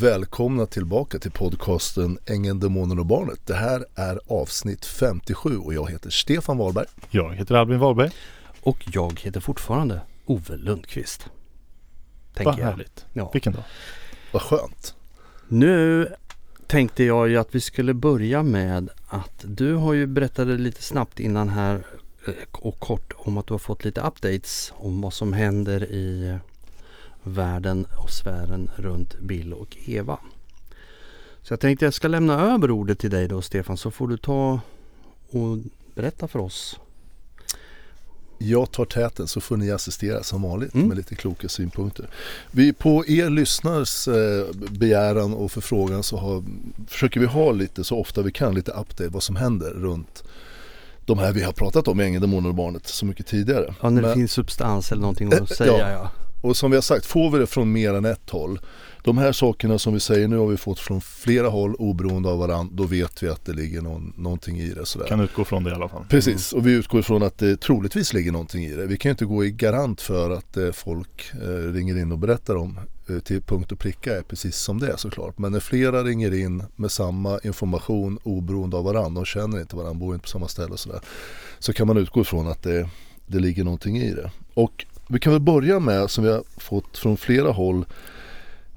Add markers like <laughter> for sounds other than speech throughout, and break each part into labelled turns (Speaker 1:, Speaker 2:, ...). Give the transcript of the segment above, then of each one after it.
Speaker 1: Välkomna tillbaka till podcasten Ängeln, Demonen och Barnet. Det här är avsnitt 57 och jag heter Stefan Wahlberg.
Speaker 2: Jag heter Albin Wahlberg.
Speaker 3: Och jag heter fortfarande Ove Lundqvist.
Speaker 2: Vad
Speaker 3: Tänker jag.
Speaker 2: härligt.
Speaker 3: Ja.
Speaker 2: Vilken dag.
Speaker 1: Vad skönt.
Speaker 3: Nu tänkte jag ju att vi skulle börja med att du har ju berättade lite snabbt innan här eh, och kort om att du har fått lite updates om vad som händer i världen och sfären runt Bill och Eva. Så jag tänkte jag ska lämna över ordet till dig då Stefan så får du ta och berätta för oss.
Speaker 1: Jag tar täten så får ni assistera som vanligt
Speaker 3: Mm.
Speaker 1: med lite kloka synpunkter. Vi på er lyssnars eh, begäran och förfrågan så har, försöker vi ha lite så ofta vi kan lite update vad som händer runt de här vi har pratat om, Ängeln, Demonen och Barnet så mycket tidigare.
Speaker 3: Ja när det
Speaker 1: Men-
Speaker 3: finns substans eller någonting att säga
Speaker 1: ja.
Speaker 3: ja.
Speaker 1: Och som vi har sagt, får vi det från mer än ett håll. De här sakerna som vi säger nu har vi fått från flera håll oberoende av varandra. Då vet vi att det ligger någon, någonting i det. Sådär.
Speaker 2: Kan utgå från det i alla fall.
Speaker 1: Precis, och vi utgår ifrån att det troligtvis ligger någonting i det. Vi kan ju inte gå i garant för att eh, folk eh, ringer in och berättar om eh, till punkt och pricka är precis som det är såklart. Men när flera ringer in med samma information oberoende av varandra, de känner inte varandra, bor inte på samma ställe och sådär. Så kan man utgå ifrån att det, det ligger någonting i det. Och vi kan väl börja med, som vi har fått från flera håll,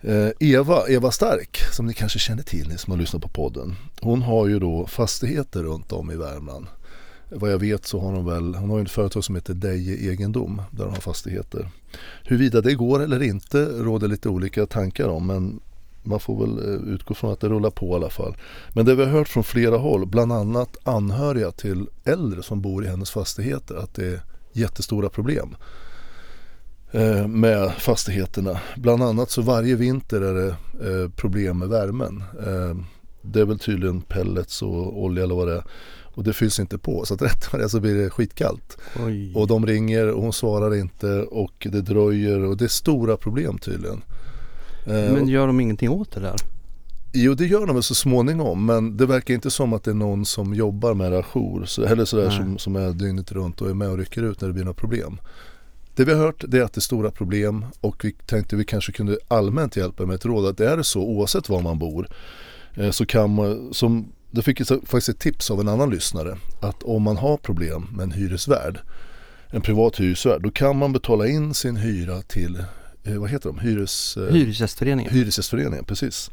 Speaker 1: eh, Eva, Eva Stark, som ni kanske känner till ni som har lyssnat på podden. Hon har ju då fastigheter runt om i Värmland. Vad jag vet så har hon väl, hon har ju ett företag som heter Deje Egendom där hon har fastigheter. Huruvida det går eller inte råder lite olika tankar om men man får väl eh, utgå från att det rullar på i alla fall. Men det vi har hört från flera håll, bland annat anhöriga till äldre som bor i hennes fastigheter, att det är jättestora problem med fastigheterna. Bland annat så varje vinter är det eh, problem med värmen. Eh, Det är väl tydligen pellets och olja eller vad det är. Och det fylls inte på så att <laughs> rätt vad det så blir det skitkallt.
Speaker 3: Oj.
Speaker 1: Och de ringer och hon svarar inte och det dröjer och det är stora problem tydligen. Eh,
Speaker 3: Men gör de ingenting åt det där?
Speaker 1: Jo det gör de väl så småningom men det verkar inte som att det är någon som jobbar med det ajour så, eller sådär
Speaker 3: Nej.
Speaker 1: som, som är dygnet runt och är med och rycker ut när det blir några problem. Det vi har hört det är att det är stora problem och vi tänkte vi kanske kunde allmänt hjälpa med ett råd att det är så oavsett var man bor eh, så kan man, som, det fick jag faktiskt ett tips av en annan lyssnare att om man har problem med en hyresvärd en privat hyresvärd då kan man betala in sin hyra till, eh, vad heter de, Hyres, eh,
Speaker 3: Hyresgästföreningen?
Speaker 1: Hyresgästföreningen, precis.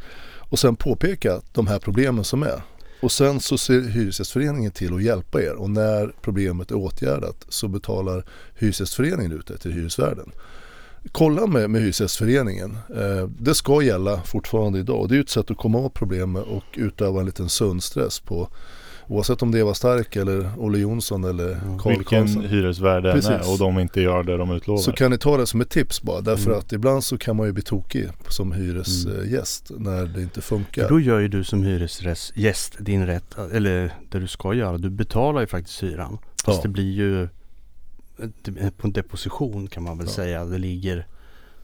Speaker 1: Och sen påpeka de här problemen som är. Och sen så ser Hyresgästföreningen till att hjälpa er och när problemet är åtgärdat så betalar Hyresgästföreningen ut det till hyresvärden. Kolla med, med Hyresgästföreningen. Eh, det ska gälla fortfarande idag och det är ju ett sätt att komma åt problemet och utöva en liten sund stress på oavsett om det Eva Stark eller Olle Jonsson eller Carl
Speaker 2: Vilken
Speaker 1: Karlsson.
Speaker 2: hyresvärd det är och de inte gör det de utlovar.
Speaker 1: Så kan ni ta det som ett tips bara därför
Speaker 3: Mm.
Speaker 1: att ibland så kan man ju bli tokig som hyresgäst när det inte funkar.
Speaker 3: För då gör ju du som hyresgäst din rätt, eller det du ska göra. Du betalar ju faktiskt hyran. Fast
Speaker 1: Ja.
Speaker 3: det blir ju på en deposition kan man väl
Speaker 1: Ja.
Speaker 3: säga. Det ligger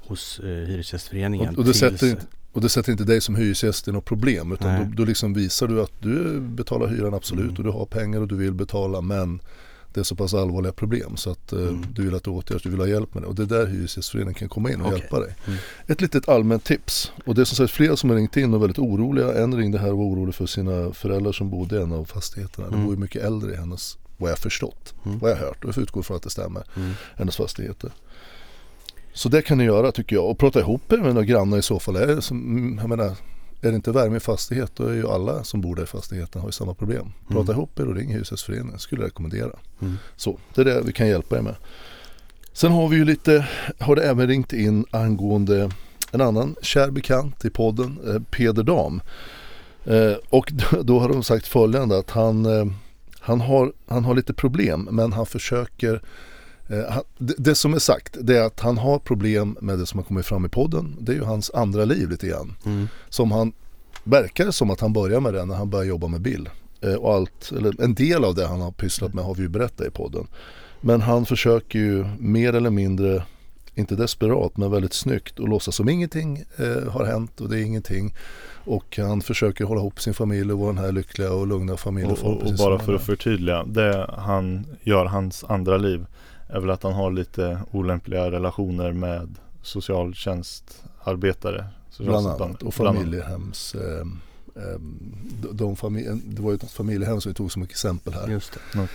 Speaker 3: hos eh, Hyresgästföreningen.
Speaker 1: Och, och, det
Speaker 3: tills-
Speaker 1: sätter inte, och det sätter inte dig som hyresgäst i något problem utan då, då liksom visar du att du betalar hyran absolut
Speaker 3: Mm.
Speaker 1: och du har pengar och du vill betala men det är så pass allvarliga problem så att eh,
Speaker 3: Mm.
Speaker 1: du vill att det åtgärdas, du vill ha hjälp med det och det är där Hyresgästföreningen kan komma in och
Speaker 3: Okej.
Speaker 1: hjälpa dig.
Speaker 3: Mm.
Speaker 1: Ett litet allmänt tips och det är som sagt flera som har ringt in och väldigt oroliga. En ringde här och var orolig för sina föräldrar som bodde i en av fastigheterna. Det
Speaker 3: Mm.
Speaker 1: bor ju mycket äldre i hennes, vad jag har förstått,
Speaker 3: Mm.
Speaker 1: vad jag har hört och jag får utgå från att det stämmer
Speaker 3: Mm.
Speaker 1: hennes fastigheter. Så det kan ni göra tycker jag och prata ihop er med några grannar i så fall. Är som, jag menar, är det inte värme i fastighet då är ju alla som bor där i fastigheten har ju samma problem. Prata
Speaker 3: Mm.
Speaker 1: ihop er och ring Hyresgästföreningen skulle jag rekommendera.
Speaker 3: Mm.
Speaker 1: Så det är det vi kan hjälpa er med. Sen har vi ju lite, har det även ringt in angående en annan kär bekant i podden, eh, Peder Dam. Eh, och då, har de sagt följande att han, eh, han, har, han har lite problem men han försöker det, det som är sagt det är att han har problem med det som har kommit fram i podden. Det är ju hans andra liv lite grann.
Speaker 3: Mm.
Speaker 1: Som han verkar som att han börjar med det när han börjar jobba med Bill. Eh, och allt, eller en del av det han har pysslat med har vi ju berättat i podden. Men han försöker ju mer eller mindre, inte desperat men väldigt snyggt och låtsas som ingenting eh, har hänt och det är ingenting. Och han försöker hålla ihop sin familj och vara den här lyckliga och lugna
Speaker 2: och,
Speaker 1: familjeform.
Speaker 2: och, och
Speaker 1: precis
Speaker 2: bara för att förtydliga. Det han gör, hans andra liv, är väl att han har lite olämpliga relationer med socialtjänstarbetare
Speaker 1: Bland annat och familjehems eh, de familj, Det var ju ett familjehem som vi tog som exempel här.
Speaker 3: Just det.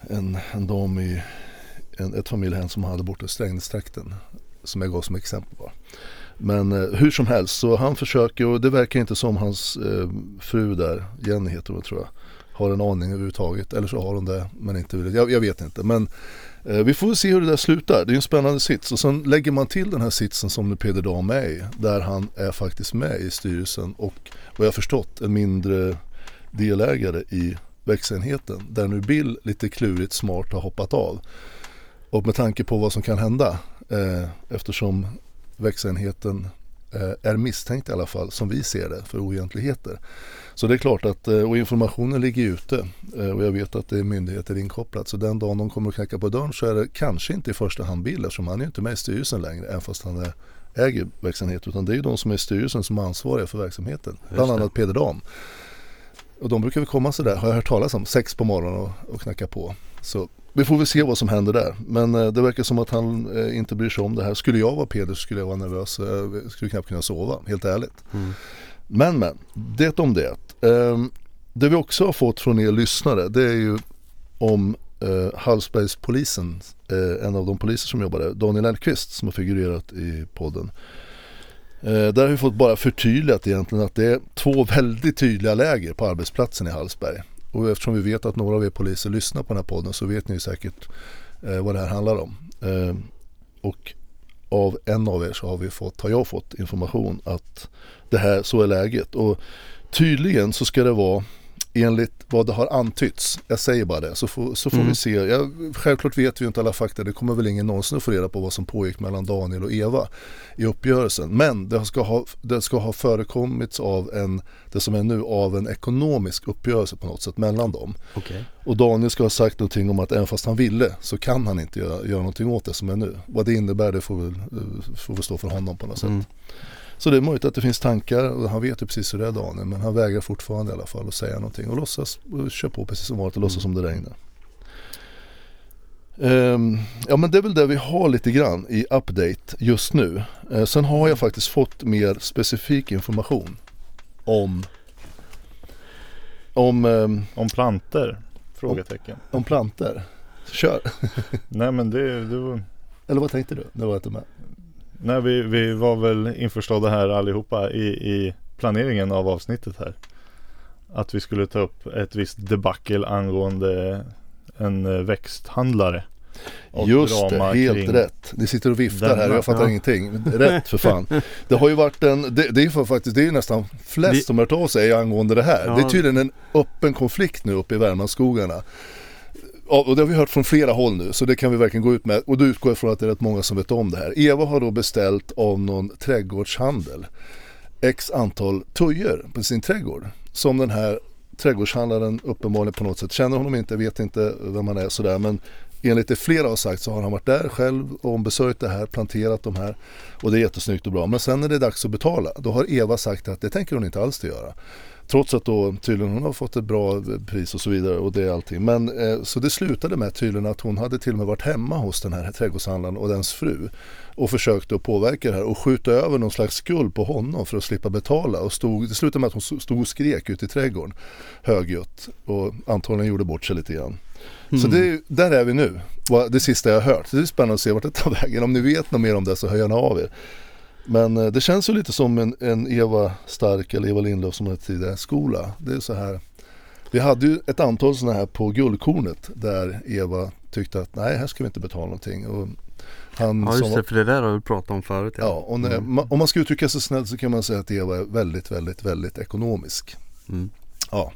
Speaker 1: En, en dam i en, ett familjehem som hade borta i Strängnästrakten som jag gav som exempel bara. Men eh, hur som helst så han försöker och det verkar inte som hans eh, fru där, Jenny heter hon tror jag, har en aning överhuvudtaget. Eller så har hon det men inte jag, jag vet inte. Men Eh, vi får se hur det där slutar. Det är en spännande sits och sen lägger man till den här sitsen som Peder Dam är i. Där han är faktiskt med i styrelsen och vad jag förstått en mindre delägare i växenheten. Där nu Bill lite klurigt smart har hoppat av. Och med tanke på vad som kan hända eh, eftersom växenheten är misstänkt i alla fall som vi ser det för oegentligheter. Så det är klart att eh, och informationen ligger ute eh, och jag vet att det är myndigheter inkopplat så den dagen de kommer att knacka på dörren så är det kanske inte i första hand Bill eftersom han är inte med i styrelsen längre även fast han är, äger verksamhet utan det är ju de som är i styrelsen som är ansvariga för verksamheten. Bland annat Peder Dam. Och de brukar väl komma sådär, har jag hört talas om, sex på morgonen och, och knacka på. Så vi får väl se vad som händer där. Men eh, det verkar som att han eh, inte bryr sig om det här. Skulle jag vara Peder så skulle jag vara nervös. Jag skulle knappt kunna sova, helt ärligt. Mm. Men men, det om det. Eh, det vi också har fått från er lyssnare det är ju om eh, Hallsbergspolisen, eh, en av de poliser som jobbar där, Daniel Elfqvist som har figurerat i podden. Eh, där har vi fått bara förtydligat egentligen att det är två väldigt tydliga läger på arbetsplatsen i Hallsberg. Och eftersom vi vet att några av er poliser lyssnar på den här podden så vet ni säkert eh, vad det här handlar om. Eh, och av en av er så har vi fått, har jag fått information att det här, så är läget. Och tydligen så ska det vara enligt vad det har antytts, jag säger bara det, så får, så får mm. vi se. Ja, självklart vet vi inte alla fakta, det kommer väl ingen någonsin att få reda på vad som pågick mellan Daniel och Eva i uppgörelsen. Men det ska ha, det ska ha förekommits av en, det som är nu, av en ekonomisk uppgörelse på något sätt mellan dem.
Speaker 3: Okay.
Speaker 1: Och Daniel ska ha sagt någonting om att även fast han ville så kan han inte göra, göra någonting åt det som är nu. Vad det innebär det får väl, får väl stå för honom på något mm. Så det är möjligt att det finns tankar och han vet ju precis hur det är Daniel men han vägrar fortfarande i alla fall att säga någonting och låtsas och kör på precis som vanligt och låtsas som det regnar. Um, ja men det är väl det vi har lite grann i update just nu. Uh, sen har jag faktiskt fått mer specifik information om
Speaker 2: om, um, om planter? Frågetecken.
Speaker 1: Om, om planter? Kör!
Speaker 2: Nej men det, det var...
Speaker 1: Eller vad tänkte du? Det var inte med.
Speaker 2: Nej, vi, vi var väl införstådda här allihopa i, i planeringen av avsnittet här. Att vi skulle ta upp ett visst debacle angående en eh, växthandlare.
Speaker 1: Just det, helt rätt. Ni sitter och viftar Denna, här jag fattar ja. ingenting. Rätt för fan. <laughs> Det har ju varit en, det, det är för faktiskt, det är nästan flest vi, som hört av sig angående det här. Ja. Det är tydligen en öppen konflikt nu uppe i Värmlandsskogarna och det har vi hört från flera håll nu så det kan vi verkligen gå ut med. Och då utgår jag från att det är rätt många som vet om det här. Eva har då beställt av någon trädgårdshandel x antal tujor på sin trädgård. Som den här trädgårdshandlaren uppenbarligen på något sätt känner honom inte, vet inte vem han är sådär. Men enligt det flera har sagt så har han varit där själv och ombesörjt det här, planterat de här. Och det är jättesnyggt och bra. Men sen när det är dags att betala, då har Eva sagt att det tänker hon inte alls göra. Trots att då tydligen hon har fått ett bra pris och så vidare och det allting. Men eh, så det slutade med tydligen att hon hade till och med varit hemma hos den här trädgårdshandlaren och dens fru och försökte att påverka det här och skjuta över någon slags skuld på honom för att slippa betala. Och stod, det slutade med att hon stod och skrek ute i trädgården högljutt och antagligen gjorde bort sig lite grann. Mm. Så det, där är vi nu, det sista jag har hört. Det är spännande att se vart det tar vägen. Om ni vet något mer om det så hör gärna av er. Men eh, det känns ju lite som en, en Eva Stark eller Eva Lindlof som hette tidigare skola. Det är så här. Vi hade ju ett antal sådana här på Guldkornet där Eva tyckte att nej här ska vi inte betala någonting. Och
Speaker 3: han ja just det, för det där har vi pratat om förut.
Speaker 1: Ja, ja och när, mm. om man ska uttrycka sig snällt så kan man säga att Eva är väldigt, väldigt, väldigt ekonomisk. Mm. Ja.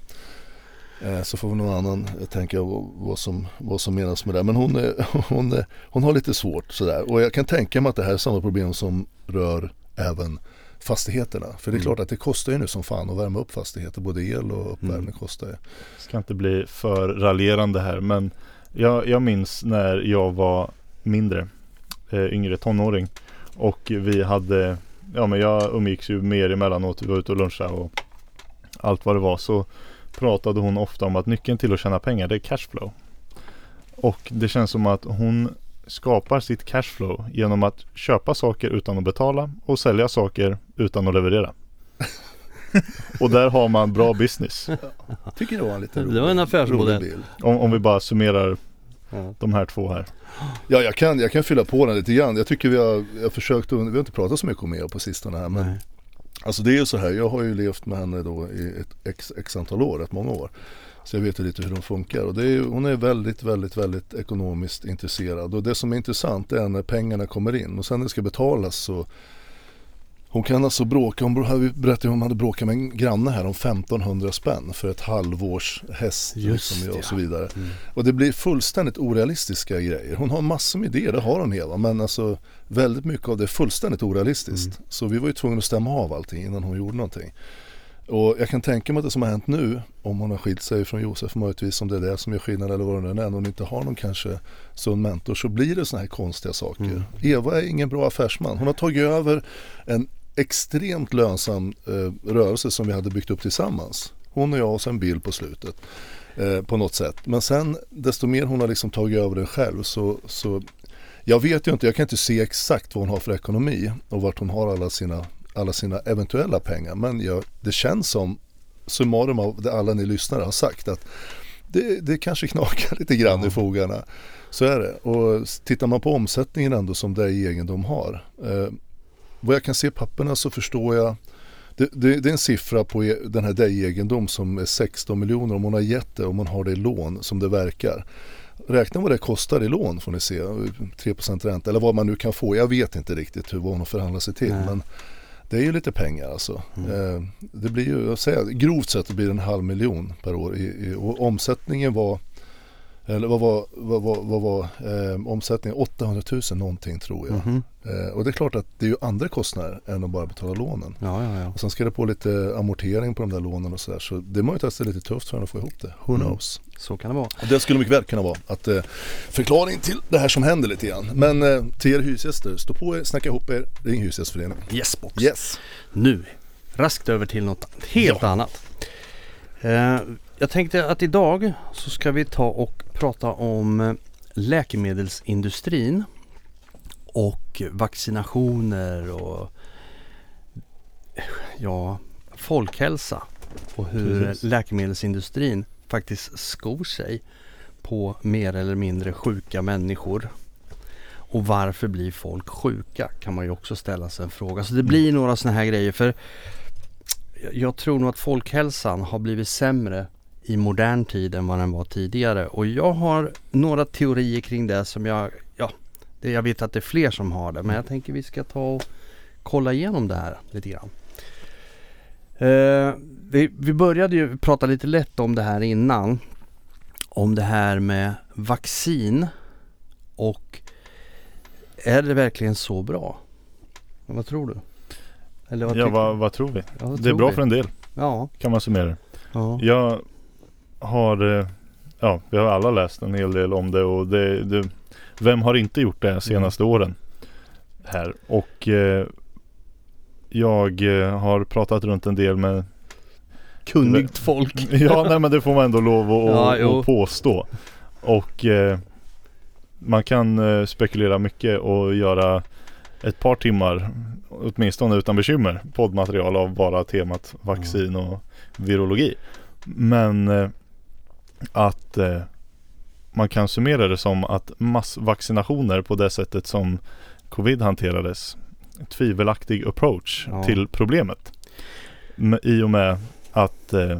Speaker 1: Eh, så får någon annan tänka vad som, vad som menas med det. Men hon, är, <laughs> hon, hon har lite svårt sådär. Och jag kan tänka mig att det här är samma problem som rör även fastigheterna. För det är mm. klart att det kostar ju nu som fan att värma upp fastigheter. Både el och uppvärmning mm. kostar ju.
Speaker 2: Ska inte bli för raljerande här men jag, jag minns när jag var mindre, eh, yngre tonåring. Och vi hade, ja men jag umgicks ju mer emellanåt. Vi var ute och lunchade och allt vad det var. Så pratade hon ofta om att nyckeln till att tjäna pengar det är cashflow. Och det känns som att hon skapar sitt cashflow genom att köpa saker utan att betala och sälja saker utan att leverera. <laughs> och där har man bra business.
Speaker 1: Tycker det var en lite
Speaker 3: Det var en affärsmodell.
Speaker 1: rolig bild.
Speaker 2: Om, om vi bara summerar
Speaker 3: Ja.
Speaker 2: de här två här.
Speaker 1: Ja, jag kan, jag kan fylla på den lite grann. Jag tycker vi har, jag försökt, vi har inte pratat så mycket om er på sistone här. Men
Speaker 3: Nej
Speaker 1: alltså det är ju så här, jag har ju levt med henne då i ett x, x antal år, rätt många år. Så jag vet ju lite hur hon funkar och det är, hon är väldigt, väldigt, väldigt ekonomiskt intresserad. Och det som är intressant är när pengarna kommer in och sen när det ska betalas så hon kan alltså bråka, hon berättade om hon hade bråkat med en granne här om 1500 spänn för ett halvårs häst liksom, och så vidare.
Speaker 3: Mm.
Speaker 1: Och det blir fullständigt orealistiska grejer. Hon har massor med idéer, det har hon Eva. Men alltså väldigt mycket av det är fullständigt orealistiskt.
Speaker 3: Mm.
Speaker 1: Så vi var ju tvungna att stämma av allting innan hon gjorde någonting. Och jag kan tänka mig att det som har hänt nu, om hon har skilt sig från Josef möjligtvis, om det är det som gör skillnad eller vad det nu är, om hon inte har någon kanske sund mentor, så blir det sådana här konstiga saker.
Speaker 3: Mm.
Speaker 1: Eva är ingen bra affärsman. Hon har tagit över en extremt lönsam eh, rörelse som vi hade byggt upp tillsammans. Hon och jag och sen Bill på slutet. Eh, på något sätt. Men sen desto mer hon har liksom tagit över det själv så, så jag vet ju inte, jag kan inte se exakt vad hon har för ekonomi och vart hon har alla sina, alla sina eventuella pengar. Men jag, det känns som, summarum av det alla ni lyssnare har sagt, att det, det kanske knakar <laughs> lite grann
Speaker 3: Ja.
Speaker 1: i fogarna. Så är det. Och tittar man på omsättningen ändå som det egendom har. Eh, vad jag kan se i papperna så förstår jag det, det, det är en siffra på e- den här Dej-egendom som är 16 miljoner om hon har gett det, om hon har det i lån som det verkar. Räkna vad det kostar i lån får ni se, 3% ränta eller vad man nu kan få. Jag vet inte riktigt hur vad hon har förhandlat sig till.
Speaker 3: Nej.
Speaker 1: Men det är ju lite pengar alltså.
Speaker 3: Mm.
Speaker 1: Eh, det blir ju, jag säger, grovt sett blir det en halv miljon per år. I, i, och omsättningen var, eller vad var, vad var, vad var eh, omsättningen? 800 000 någonting tror jag.
Speaker 3: Mhm.
Speaker 1: Eh, och det är klart att det är ju andra kostnader än att bara betala lånen.
Speaker 3: Ja, ja, ja.
Speaker 1: Och sen ska det på lite amortering på de där lånen och sådär. Så det är möjligt att det är lite tufft för henne att få ihop det. Who
Speaker 3: Mm.
Speaker 1: knows?
Speaker 3: Så kan det vara.
Speaker 1: Och det skulle mycket väl kunna vara att eh, förklaring till det här som händer lite grann. Men eh, till er hyresgäster, stå på er, snacka ihop er, ring Hyresgästföreningen.
Speaker 3: Yes box.
Speaker 1: Yes.
Speaker 3: Nu, raskt över till något helt annat. Jag tänkte att idag så ska vi ta och prata om eh, läkemedelsindustrin och vaccinationer och ja, folkhälsa och hur
Speaker 2: Precis.
Speaker 3: läkemedelsindustrin faktiskt skor sig på mer eller mindre sjuka människor. Och varför blir folk sjuka kan man ju också ställa sig en fråga. Så det blir några sådana här grejer för jag tror nog att folkhälsan har blivit sämre i modern tid än vad den var tidigare. Och jag har några teorier kring det som jag, ja, det, jag vet att det är fler som har det. Men jag tänker vi ska ta och kolla igenom det här lite grann. Eh, vi, vi började ju prata lite lätt om det här innan. Om det här med vaccin och är det verkligen så bra? Vad tror du? Eller vad
Speaker 2: Ja, vad, vad tror vi?
Speaker 3: Ja, vad
Speaker 2: Det är bra
Speaker 3: vi?
Speaker 2: för en del
Speaker 3: Ja,
Speaker 2: kan man summera det.
Speaker 3: ja.
Speaker 2: Jag har, eh, ja vi har alla läst en hel del om det och det, det Vem har inte gjort det de senaste åren? Här? Och eh, Jag eh, har pratat runt en del med
Speaker 3: Kunnigt folk. <laughs>
Speaker 2: Ja nej men det får man ändå lov att,
Speaker 3: Ja,
Speaker 2: påstå. Och eh, Man kan eh, spekulera mycket och göra Ett par timmar Åtminstone utan bekymmer Poddmaterial av bara temat vaccin och virologi. Men eh, Att eh, Man kan summera det som att massvaccinationer på det sättet som Covid hanterades Tvivelaktig approach
Speaker 3: Ja.
Speaker 2: till problemet I och med att eh,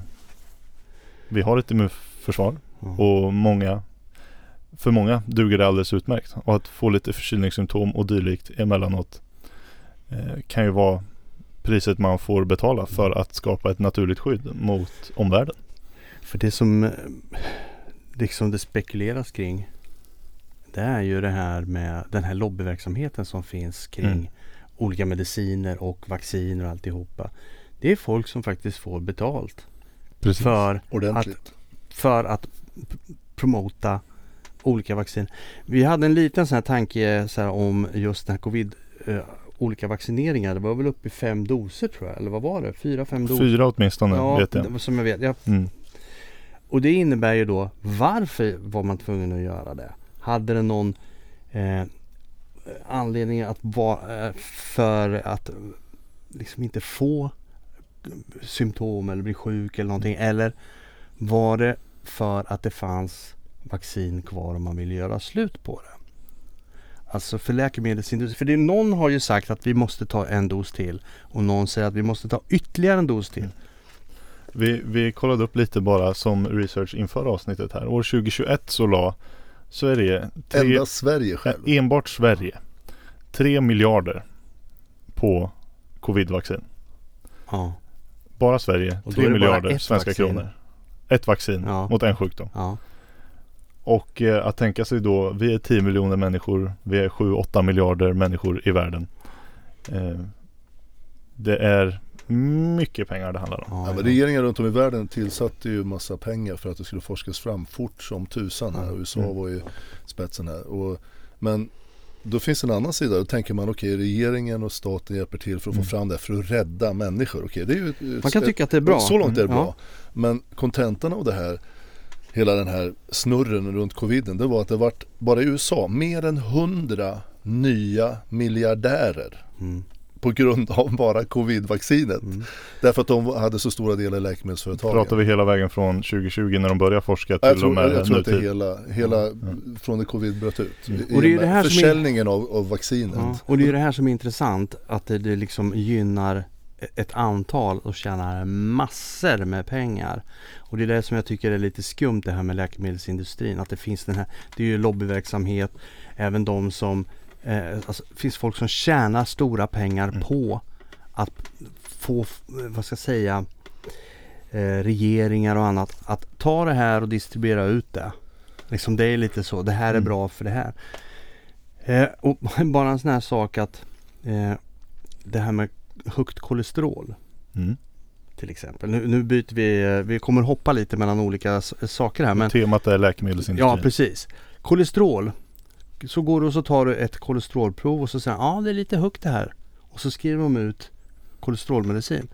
Speaker 2: vi har ett immunförsvar
Speaker 3: Mm.
Speaker 2: och många för många duger det alldeles utmärkt och att få lite förkylningssymptom och dylikt emellanåt eh, kan ju vara priset man får betala för att skapa ett naturligt skydd mot omvärlden.
Speaker 3: För det som eh, liksom det spekuleras kring det är ju det här med den här lobbyverksamheten som finns kring
Speaker 2: Mm.
Speaker 3: olika mediciner och vacciner och alltihopa. Det är folk som faktiskt får betalt för,
Speaker 1: Ordentligt.
Speaker 3: för att promota olika vaccin. Vi hade en liten sån här tanke så här, om just den här covid eh, olika vaccineringar. Det var väl uppe i fem doser tror jag. Eller vad var det? Fyra, fem doser?
Speaker 2: Fyra åtminstone
Speaker 3: ja,
Speaker 2: vet jag.
Speaker 3: som jag vet. Jag
Speaker 2: Mm.
Speaker 3: Och det innebär ju då varför var man tvungen att göra det? Hade det någon eh, anledning att vara eh, för att liksom inte få symptom eller bli sjuk eller någonting? Eller var det för att det fanns vaccin kvar och man ville göra slut på det? Alltså för läkemedelsindustrin. För det, någon har ju sagt att vi måste ta en dos till och någon säger att vi måste ta ytterligare en dos till.
Speaker 2: Vi, vi kollade upp lite bara som research inför avsnittet här. År 2021 så la Sverige, tre,
Speaker 1: Endast Sverige själv.
Speaker 2: enbart Sverige, 3 miljarder på covidvaccin.
Speaker 3: Ja,
Speaker 2: Bara Sverige,
Speaker 3: Och då
Speaker 2: 3
Speaker 3: är det bara
Speaker 2: miljarder svenska
Speaker 3: vaccin.
Speaker 2: kronor. Ett vaccin
Speaker 3: Ja.
Speaker 2: mot en sjukdom.
Speaker 3: ja.
Speaker 2: Och eh, att tänka sig då, vi är 10 miljoner människor, vi är 7-8 miljarder människor i världen. Eh, det är mycket pengar det handlar om.
Speaker 3: ja,
Speaker 1: Ja, men regeringar runt om i världen tillsatte ju massa pengar för att det skulle forskas fram fort som tusan här.
Speaker 3: Ja.
Speaker 1: USA
Speaker 2: Mm.
Speaker 1: var ju spetsen här. Och, men då finns en annan sida. Då tänker man okej regeringen och staten hjälper till för att
Speaker 2: Mm.
Speaker 1: få fram det för att rädda människor. Okej, det är ju ett,
Speaker 3: Man kan
Speaker 1: ett-
Speaker 3: tycka att det är bra.
Speaker 1: Så långt är det
Speaker 3: Mm,
Speaker 1: bra. Men kontentan av det här, hela den här snurren runt coviden, det var att det vart bara i USA mer än 100 nya miljardärer
Speaker 3: Ja. Mm.
Speaker 1: På grund av bara covidvaccinet.
Speaker 3: Mm.
Speaker 1: Därför att de hade så stora delar i läkemedelsföretagen.
Speaker 2: Pratar vi hela vägen från 2020 när de började forska till
Speaker 1: jag
Speaker 2: och
Speaker 1: tror,
Speaker 2: med
Speaker 1: jag tror att det är hela, hela
Speaker 2: Ja.
Speaker 1: från det covid bröt ut.
Speaker 2: Mm.
Speaker 3: Och det är
Speaker 1: och
Speaker 3: det här som är-
Speaker 1: försäljningen av, av vaccinet.
Speaker 3: Ja, och det är det här som är intressant att det, det liksom gynnar ett antal och tjänar massor med pengar. Och det är det som jag tycker är lite skumt det här med läkemedelsindustrin. Att det finns den här, det är ju lobbyverksamhet, även de som, eh, alltså, finns folk som tjänar stora pengar
Speaker 2: Mm.
Speaker 3: på att få, vad ska jag säga, eh, regeringar och annat att ta det här och distribuera ut det. Liksom det är lite så, det här är
Speaker 2: Mm.
Speaker 3: bra för det här. Eh, och <laughs> bara en sån här sak att eh, det här med högt kolesterol
Speaker 2: Mm.
Speaker 3: till exempel. Nu, nu byter vi, eh, vi kommer hoppa lite mellan olika saker här men
Speaker 2: Temat är läkemedelsindustrin.
Speaker 3: Ja precis. Kolesterol. Så går du och så tar du ett kolesterolprov och så säger ja det är lite högt det här. Och så skriver de ut kolesterolmedicin.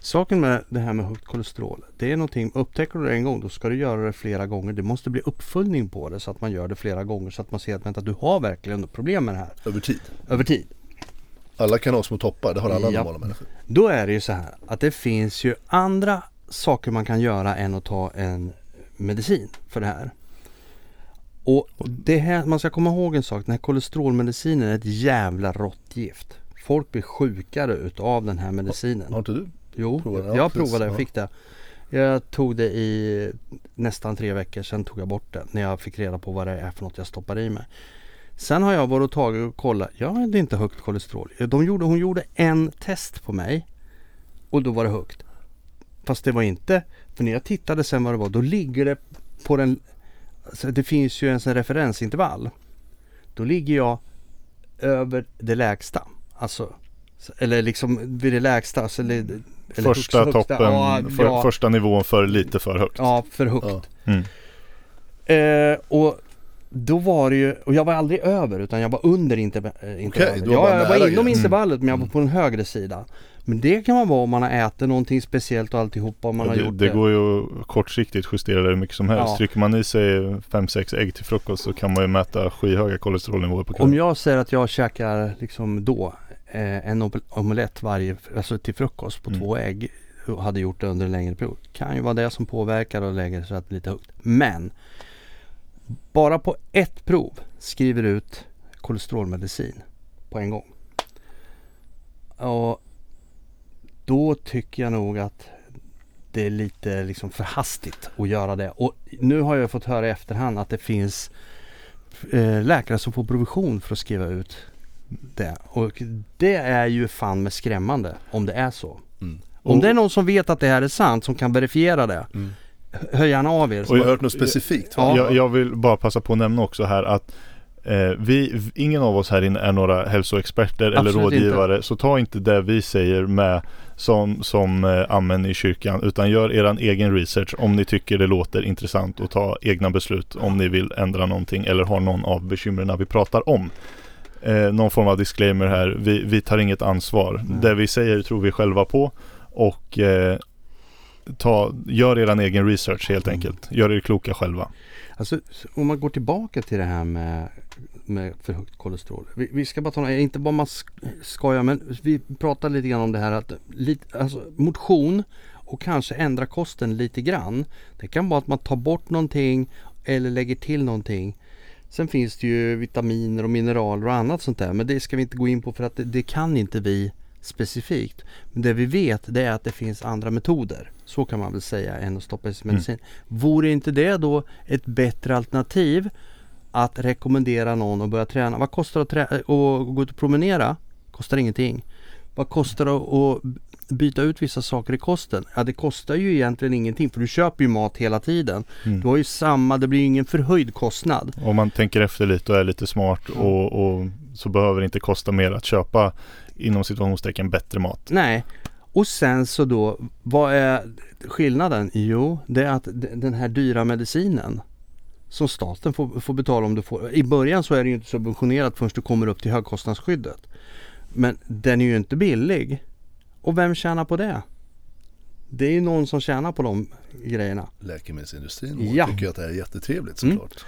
Speaker 3: Saken med det här med högt kolesterol. Det är någonting, upptäcker du det en gång då ska du göra det flera gånger. Det måste bli uppföljning på det så att man gör det flera gånger så att man ser att vänta, du har verkligen problem med det här
Speaker 1: Över tid.
Speaker 3: över tid.
Speaker 1: Alla kan ha små toppar, det har alla
Speaker 3: Ja.
Speaker 1: normala människor.
Speaker 3: Då är det ju så här att det finns ju andra saker man kan göra än att ta en medicin för det här. Och det här, man ska komma ihåg en sak, den här kolesterolmedicinen är ett jävla råttgift. Folk blir sjukare utav den här medicinen.
Speaker 1: Har inte du?
Speaker 3: Jo,
Speaker 1: provat
Speaker 3: jag
Speaker 1: precis.
Speaker 3: provade och fick det. Jag tog det i nästan tre veckor, sen tog jag bort det när jag fick reda på vad det är för något jag stoppar i mig. Sen har jag varit och tagit och kollat, jag hade inte högt kolesterol. De gjorde, hon gjorde en test på mig och då var det högt. Fast det var inte, för när jag tittade sen vad det var, då ligger det på den, alltså det finns ju en sån referensintervall. Då ligger jag över det lägsta. Alltså, eller liksom vid det lägsta. Alltså, eller, eller
Speaker 2: Första
Speaker 3: högsta-
Speaker 2: toppen,
Speaker 3: Ja,
Speaker 2: för,
Speaker 3: ja,
Speaker 2: första nivån för lite för högt.
Speaker 3: ja, för högt.
Speaker 1: Ja.
Speaker 2: Mm.
Speaker 3: Eh, och då var det ju, och jag var aldrig över utan jag var under interv- intervallet. ja,
Speaker 1: bara
Speaker 3: jag
Speaker 1: nära
Speaker 3: var inom
Speaker 1: gränsen.
Speaker 3: intervallet men jag var
Speaker 1: Mm.
Speaker 3: på den högre sidan. Men det kan man vara om man har ätit någonting speciellt och alltihopa om man
Speaker 2: Ja,
Speaker 3: har
Speaker 2: det,
Speaker 3: gjort
Speaker 2: det går ju att kortsiktigt justera det hur mycket som helst.
Speaker 3: Ja.
Speaker 2: Trycker man i sig 5-6 ägg till frukost så kan man ju mäta skyhöga kolesterolnivåer på
Speaker 3: Om
Speaker 2: kvällen.
Speaker 3: jag säger att jag käkar liksom då eh, en omel- omelett varje, alltså till frukost på
Speaker 2: Mm.
Speaker 3: två ägg och hade gjort det under en längre period. Kan ju vara det som påverkar och lägger så att det är lite högt. Men bara på ett prov skriver ut kolesterolmedicin på en gång. Och då tycker jag nog att det är lite liksom för hastigt att göra det. Och nu har jag fått höra i efterhand att det finns eh, läkare som får provision för att skriva ut det. Och det är ju fan med skrämmande om det är så.
Speaker 1: Mm.
Speaker 3: Om det är någon som vet att det här är sant som kan verifiera det.
Speaker 1: Mm.
Speaker 3: Hör gärna av er.
Speaker 1: Har du hört något specifikt?
Speaker 3: Ja.
Speaker 2: Jag, jag vill bara passa på att nämna också här att eh, vi, ingen av oss här inne är några hälsoexperter eller
Speaker 3: Absolut
Speaker 2: rådgivare. Så ta inte det vi säger med som, som eh, amen i kyrkan. Utan gör eran egen research om ni tycker det låter intressant och ta egna beslut om ni vill ändra någonting eller har någon av bekymren vi pratar om. Eh, någon form av disclaimer här. Vi, vi tar inget ansvar.
Speaker 3: Nej.
Speaker 2: Det vi säger tror vi själva på. Och eh, ta, gör er egen research helt
Speaker 3: Mm.
Speaker 2: enkelt. Gör er kloka själva.
Speaker 3: Alltså om man går tillbaka till det här med, med för högt kolesterol. Vi, vi ska bara ta några- inte bara man sk- skojar men vi pratar lite grann om det här att lite, alltså, motion och kanske ändra kosten lite grann. Det kan vara att man tar bort någonting eller lägger till någonting. Sen finns det ju vitaminer och mineraler och annat sånt där men det ska vi inte gå in på för att det, det kan inte vi specifikt. Men det vi vet det är att det finns andra metoder. Så kan man väl säga än att stoppa i sig medicin. Vore inte det då ett bättre alternativ att rekommendera någon att börja träna? Vad kostar det att, att gå ut och promenera? Kostar ingenting. Vad kostar det att byta ut vissa saker i kosten? Ja det kostar ju egentligen ingenting för du köper ju mat hela tiden.
Speaker 2: Mm.
Speaker 3: Du har ju samma, det blir ju ingen förhöjd kostnad.
Speaker 2: Om man tänker efter lite och är lite smart och, och så behöver det inte kosta mer att köpa inom situationstecken bättre mat.
Speaker 3: Nej. Och sen så då, vad är skillnaden? Jo, det är att den här dyra medicinen som staten får, får betala om du får. I början så är det ju inte subventionerat förrän du kommer upp till högkostnadsskyddet. Men den är ju inte billig. Och vem tjänar på det? Det är ju någon som tjänar på de grejerna.
Speaker 1: Läkemedelsindustrin
Speaker 3: Ja.
Speaker 1: tycker att det här är jättetrevligt
Speaker 3: Mm.
Speaker 1: såklart.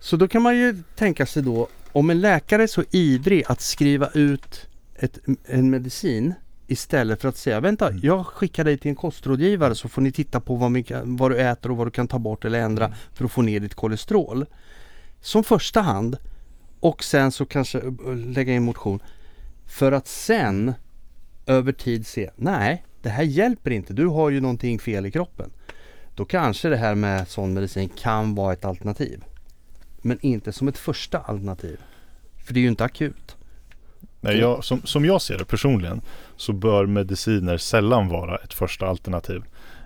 Speaker 3: Så då kan man ju tänka sig då om en läkare är så ivrig att skriva ut ett, en medicin istället för att säga vänta jag skickar dig till en kostrådgivare så får ni titta på vad, vad du äter och vad du kan ta bort eller ändra för att få ner ditt kolesterol. Som första hand och sen så kanske eh, lägga in motion för att sen över tid se nej det här hjälper inte du har ju någonting fel i kroppen. Då kanske det här med sån medicin kan vara ett alternativ. Men inte som ett första alternativ. För det är ju inte akut.
Speaker 2: Nej, jag, som, som jag ser det personligen så bör mediciner sällan vara ett första alternativ.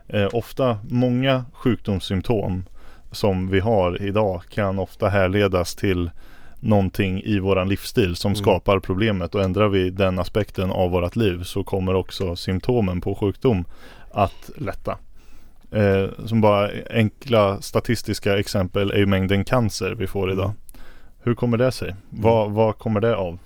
Speaker 2: Eh, ofta, många sjukdomssymptom som vi har idag kan ofta härledas till någonting i våran livsstil som
Speaker 3: Mm.
Speaker 2: skapar problemet och ändrar vi den aspekten av vårat liv så kommer också symptomen på sjukdom att lätta. Eh, som bara enkla statistiska exempel är ju mängden cancer vi får idag. Hur kommer det sig? Vad, vad kommer det av?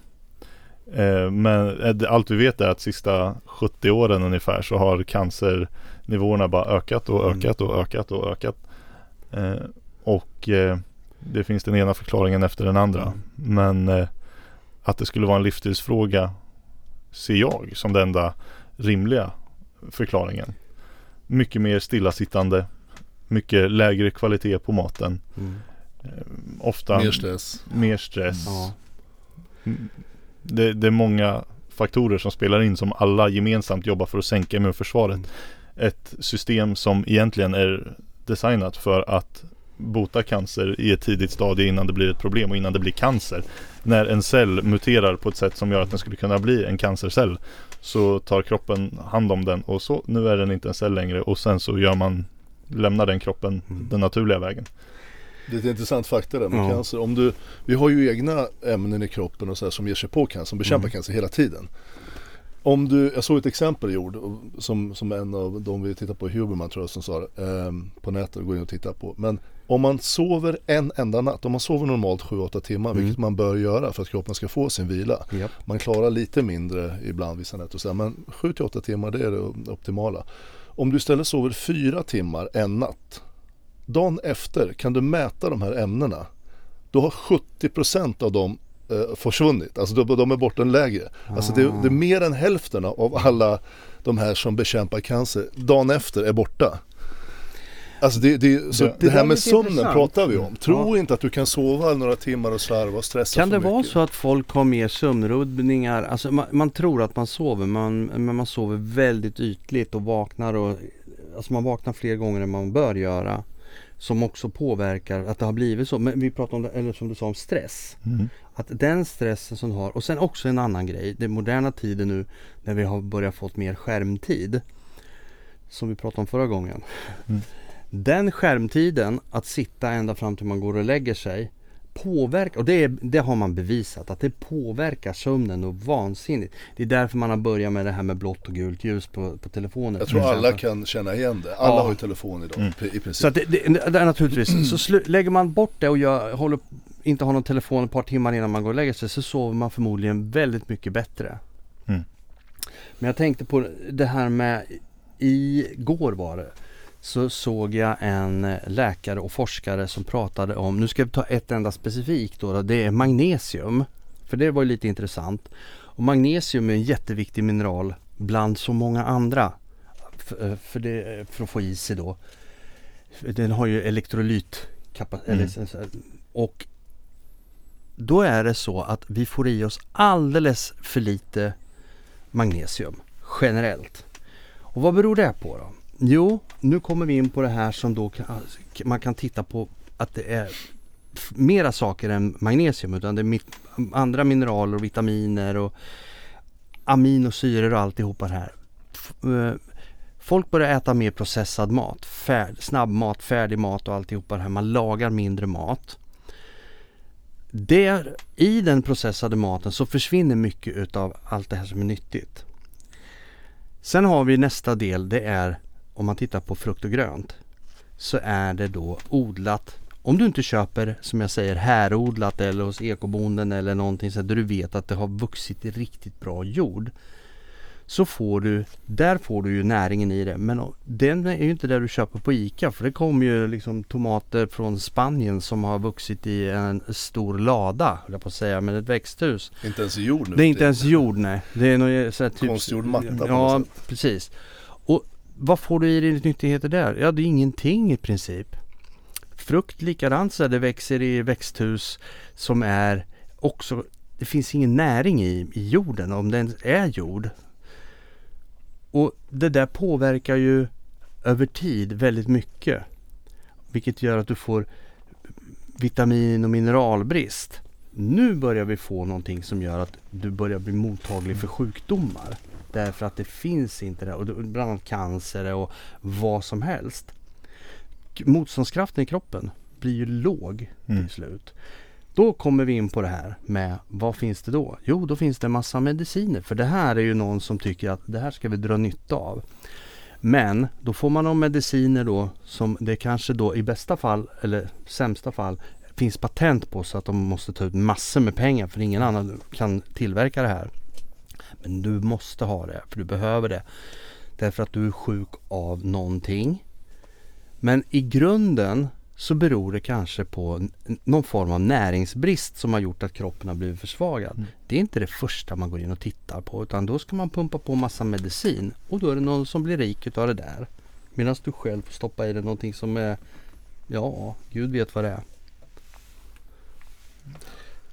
Speaker 2: Eh, men eh, allt vi vet är att sista 70 åren ungefär så har cancernivåerna bara ökat och
Speaker 3: Mm.
Speaker 2: ökat och ökat och ökat. Eh, och det finns den ena förklaringen efter den andra.
Speaker 3: Mm.
Speaker 2: Men att det skulle vara en livsstilsfråga ser jag som den enda rimliga förklaringen. Mycket mer stillasittande, mycket lägre kvalitet på maten. Eh, ofta
Speaker 1: Mer stress.
Speaker 2: mer stress.
Speaker 3: Ja.
Speaker 2: Det, det är många faktorer som spelar in som alla gemensamt jobbar för att sänka immunförsvaret.
Speaker 3: Mm.
Speaker 2: Ett system som egentligen är designat för att bota cancer i ett tidigt stadie innan det blir ett problem och innan det blir cancer. När en cell muterar på ett sätt som gör att den skulle kunna bli en cancercell så tar kroppen hand om den och så nu är den inte en cell längre och sen så gör man lämnar den kroppen
Speaker 3: Mm.
Speaker 2: den naturliga vägen.
Speaker 1: Det är ett intressant fakta där med
Speaker 3: Ja.
Speaker 1: cancer. Om du, vi har ju egna ämnen i kroppen och så här som ger sig på cancer, som bekämpar
Speaker 3: Mm.
Speaker 1: cancer hela tiden. Om du, jag såg ett exempel gjord och- som, som en av de vi tittar på, Huberman tror jag som sa det, ehm, på nätet, gå in och titta på. Men om man sover en enda natt, om man sover normalt 7-8 timmar,
Speaker 3: Mm.
Speaker 1: vilket man bör göra för att kroppen ska få sin vila.
Speaker 3: Japp.
Speaker 1: Man klarar lite mindre ibland vissa nätter och så här, men 7-8 timmar det är det optimala. Om du istället sover 4 timmar en natt, dagen efter kan du mäta de här ämnena. Då har 70% av dem eh, försvunnit, alltså de, de är borta lägre. Alltså det, det är mer än hälften av alla de här som bekämpar cancer dagen efter är borta. Alltså det, det, så
Speaker 2: Det-
Speaker 1: det, här
Speaker 3: är
Speaker 1: med sömnen
Speaker 3: intressant.
Speaker 1: pratar vi om. Tro
Speaker 3: Ja.
Speaker 1: inte att du kan sova några timmar och slarva och stressa
Speaker 3: Kan det vara så att folk har mer sömnrubbningar? Alltså man, man tror att man sover man, men man sover väldigt ytligt och vaknar och Alltså man vaknar fler gånger än man bör göra. Som också påverkar att det har blivit så. Men vi pratar om det, eller som du sa om stress.
Speaker 2: Mm.
Speaker 3: Att den stressen som har och sen också en annan grej. Den moderna tiden nu när vi har börjat fått mer skärmtid. Som vi pratade om förra gången.
Speaker 2: Mm.
Speaker 3: Den skärmtiden att sitta ända fram till man går och lägger sig påverkar, och det, är, det har man bevisat, att det påverkar sömnen och vansinnigt. Det är därför man har börjat med det här med blått och gult ljus på, på telefonen.
Speaker 1: Jag tror alla kan känna igen det. Alla
Speaker 3: Ja.
Speaker 1: har ju telefon idag
Speaker 2: Mm.
Speaker 1: i princip.
Speaker 3: Så att det, det, det är naturligtvis, så slu, lägger man bort det och gör, håller, inte har någon telefon ett par timmar innan man går och lägger sig så sover man förmodligen väldigt mycket bättre.
Speaker 2: Mm.
Speaker 3: Men jag tänkte på det här med igår var det så såg jag en eh, läkare och forskare som pratade om, nu ska vi ta ett enda specifikt då, det är magnesium. För det var ju lite intressant. Och magnesium är en jätteviktig mineral bland så många andra. För, eh, för, det, för att få i sig då. Den har ju elektrolytkapacitet. Mm. Och då är det så att vi får i oss alldeles för lite magnesium generellt. Och vad beror det på då? Jo, nu kommer vi in på det här som då kan, man kan titta på att det är mera saker än magnesium utan det är andra mineraler och vitaminer och aminosyror och alltihopa det här. Eh, folk börjar äta mer processad mat, färd, snabbmat, färdig mat och alltihopa det här. Man lagar mindre mat. Där, I den processade maten så försvinner mycket utav allt det här som är nyttigt. Sen har vi nästa del, det är om man tittar på frukt och grönt så är det då odlat om du inte köper som jag säger härodlat eller hos ekobonden eller någonting så där du vet att det har vuxit i riktigt bra jord så får du, där får du ju näringen i det. Men den är ju inte där du köper på ICA för det kommer ju liksom tomater från Spanien som har vuxit i en stor lada, jag på att säga, med ett växthus.
Speaker 1: Inte ens jord nu?
Speaker 3: Det är inte ens jord nej. Det är något så här,
Speaker 1: typ, Konstgjord matta på
Speaker 3: Ja, precis. Vad får du i dig nyttigheter där? Ja, det är ingenting i princip. Frukt likadant så det växer i växthus som är också det finns ingen näring i, i jorden om den är jord. Och det där påverkar ju över tid väldigt mycket. Vilket gör att du får vitamin och mineralbrist. Nu börjar vi få någonting som gör att du börjar bli mottaglig för sjukdomar. Därför att det finns inte det. Och bland annat cancer och vad som helst. Motståndskraften i kroppen blir ju låg mm. till slut. Då kommer vi in på det här med vad finns det då? Jo, då finns det en massa mediciner. För det här är ju någon som tycker att det här ska vi dra nytta av. Men då får man de mediciner då som det kanske då i bästa fall eller sämsta fall finns patent på så att de måste ta ut massor med pengar för ingen annan kan tillverka det här. Men du måste ha det för du behöver det. Därför att du är sjuk av någonting. Men i grunden så beror det kanske på någon form av näringsbrist som har gjort att kroppen har blivit försvagad. Mm. Det är inte det första man går in och tittar på utan då ska man pumpa på massa medicin och då är det någon som blir rik utav det där. Medan du själv får stoppa i dig någonting som är, ja, Gud vet vad det är.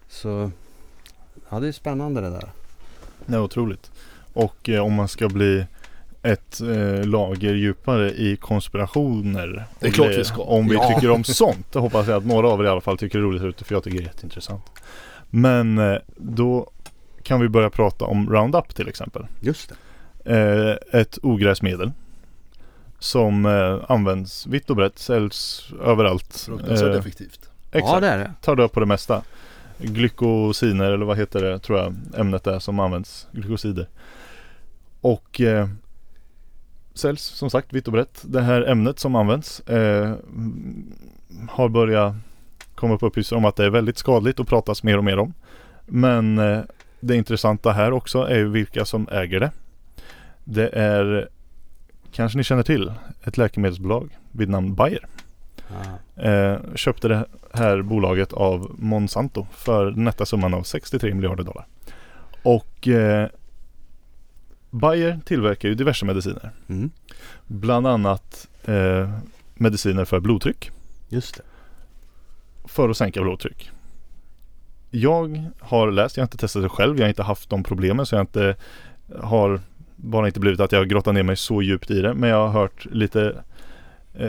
Speaker 3: Så, ja det är spännande det där.
Speaker 2: Det är otroligt. Och eh, om man ska bli ett eh, lager djupare i konspirationer.
Speaker 1: Det är klart vi ska.
Speaker 2: Om vi ja. tycker om sånt. Det hoppas jag att några av er i alla fall tycker är roligt ute för jag tycker det är jätteintressant. Men eh, då kan vi börja prata om Roundup till exempel.
Speaker 3: Just det.
Speaker 2: Eh, ett ogräsmedel som eh, används vitt och brett, säljs överallt.
Speaker 1: Fruktansvärt eh, effektivt.
Speaker 2: Exakt. Ja det är det. Tar död på det mesta. Glykosiner eller vad heter det tror jag ämnet är som används. Glykosider. Och eh, säljs som sagt vitt och brett. Det här ämnet som används eh, har börjat komma upp uppgifter om att det är väldigt skadligt och pratas mer och mer om. Men eh, det intressanta här också är ju vilka som äger det. Det är, kanske ni känner till, ett läkemedelsbolag vid namn Bayer. Eh, köpte det här bolaget av Monsanto för nätta summan av 63 miljarder dollar. Och eh, Bayer tillverkar ju diverse mediciner. Mm. Bland annat eh, mediciner för blodtryck.
Speaker 3: Just det.
Speaker 2: För att sänka blodtryck. Jag har läst, jag har inte testat det själv, jag har inte haft de problemen så jag inte har bara inte blivit att jag har grottat ner mig så djupt i det. Men jag har hört lite,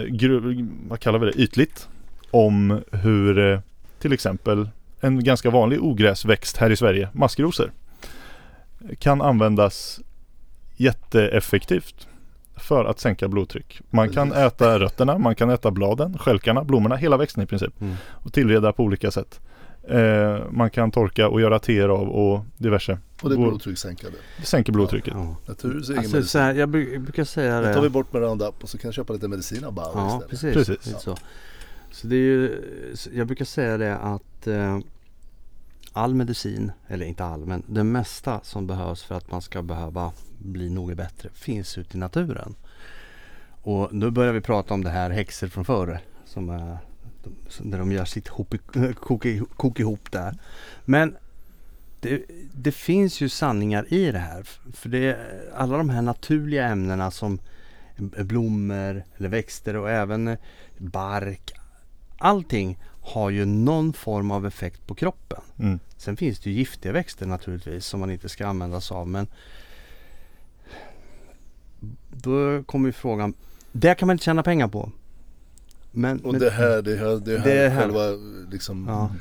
Speaker 2: gru, vad kallar vi det, ytligt om hur eh, till exempel en ganska vanlig ogräsväxt här i Sverige, maskrosor, kan användas jätteeffektivt för att sänka blodtryck. Man kan äta rötterna, man kan äta bladen, skälkarna, blommorna, hela växten i princip. Mm. Och tillreda på olika sätt. Eh, man kan torka och göra teer av och diverse.
Speaker 1: Och det är blodtryckssänkande.
Speaker 2: Det sänker blodtrycket. Ja,
Speaker 3: ja. alltså, så här, jag brukar säga det.
Speaker 1: Då tar vi bort med Roundup och så kan jag köpa lite medicin av Bauer
Speaker 3: ja, istället. Precis. precis. Så. så det är ju, jag brukar säga det att eh, all medicin, eller inte all, men det mesta som behövs för att man ska behöva bli något bättre finns ute i naturen. Och nu börjar vi prata om det här häxor från förr. Som är, där de gör sitt <laughs> kok, kok ihop där. Men det, det, finns ju sanningar i det här. För det alla de här naturliga ämnena som blommor eller växter och även bark. Allting har ju någon form av effekt på kroppen. Mm. Sen finns det ju giftiga växter naturligtvis som man inte ska använda sig av. Men då kommer ju frågan, det kan man inte tjäna pengar på.
Speaker 1: Men, och men, det här, det här, det här, det här. själva liksom ja.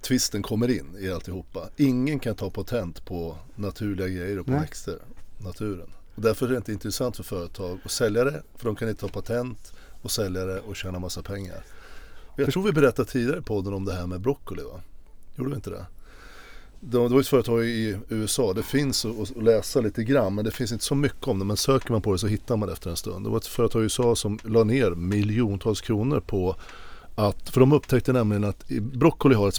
Speaker 1: twisten kommer in i alltihopa. Ingen kan ta patent på naturliga grejer och på Nej. växter, naturen. Och därför är det inte intressant för företag att sälja det, för de kan inte ta patent och sälja det och tjäna massa pengar. Jag tror vi berättade tidigare i podden om det här med broccoli va? Gjorde vi inte det? Det var ett företag i USA, det finns att läsa lite grann men det finns inte så mycket om det. Men söker man på det så hittar man det efter en stund. Det var ett företag i USA som la ner miljontals kronor på att, för de upptäckte nämligen att broccoli har ett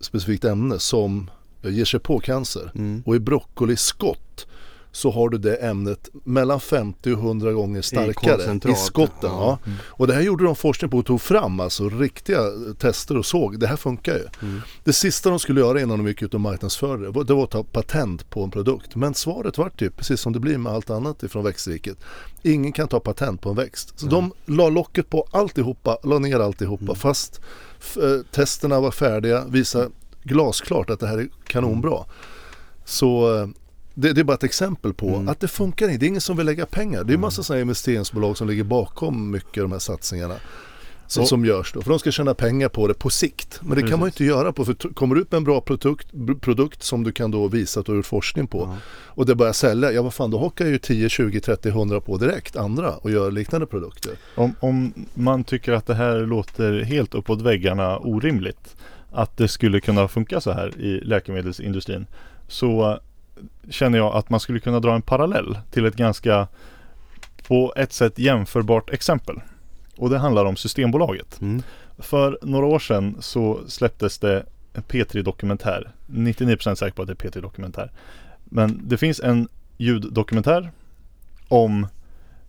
Speaker 1: specifikt ämne som ger sig på cancer. Mm. Och i broccoliskott så har du det ämnet mellan 50 och 100 gånger starkare i, i skotten. Ja. Mm. Och det här gjorde de forskning på och tog fram alltså riktiga tester och såg det här funkar ju. Mm. Det sista de skulle göra innan de gick ut och marknadsförde det, det var att ta patent på en produkt. Men svaret var typ precis som det blir med allt annat ifrån växtriket. Ingen kan ta patent på en växt. Så mm. de la locket på alltihopa, la ner alltihopa mm. fast eh, testerna var färdiga, visade glasklart att det här är kanonbra. Så eh, det, det, är bara ett exempel på mm. att det funkar inte. Det är ingen som vill lägga pengar. Det är massa mm. sådana investeringsbolag som ligger bakom mycket av de här satsningarna. Som, och, som görs då. För de ska tjäna pengar på det på sikt. Men det precis. kan man inte göra på. För kommer du ut med en bra produkt, produkt som du kan då visa att du har gjort forskning på. Ja. Och det börjar sälja. Ja vad fan då hockar ju 10, 20, 30, 100 på direkt andra och gör liknande produkter.
Speaker 2: Om, om man tycker att det här låter helt uppåt väggarna orimligt. Att det skulle kunna funka så här i läkemedelsindustrin. Så känner jag att man skulle kunna dra en parallell till ett ganska på ett sätt jämförbart exempel. Och det handlar om Systembolaget. Mm. För några år sedan så släpptes det en P3 Dokumentär. 99% säker på att det är P3 Dokumentär. Men det finns en ljuddokumentär om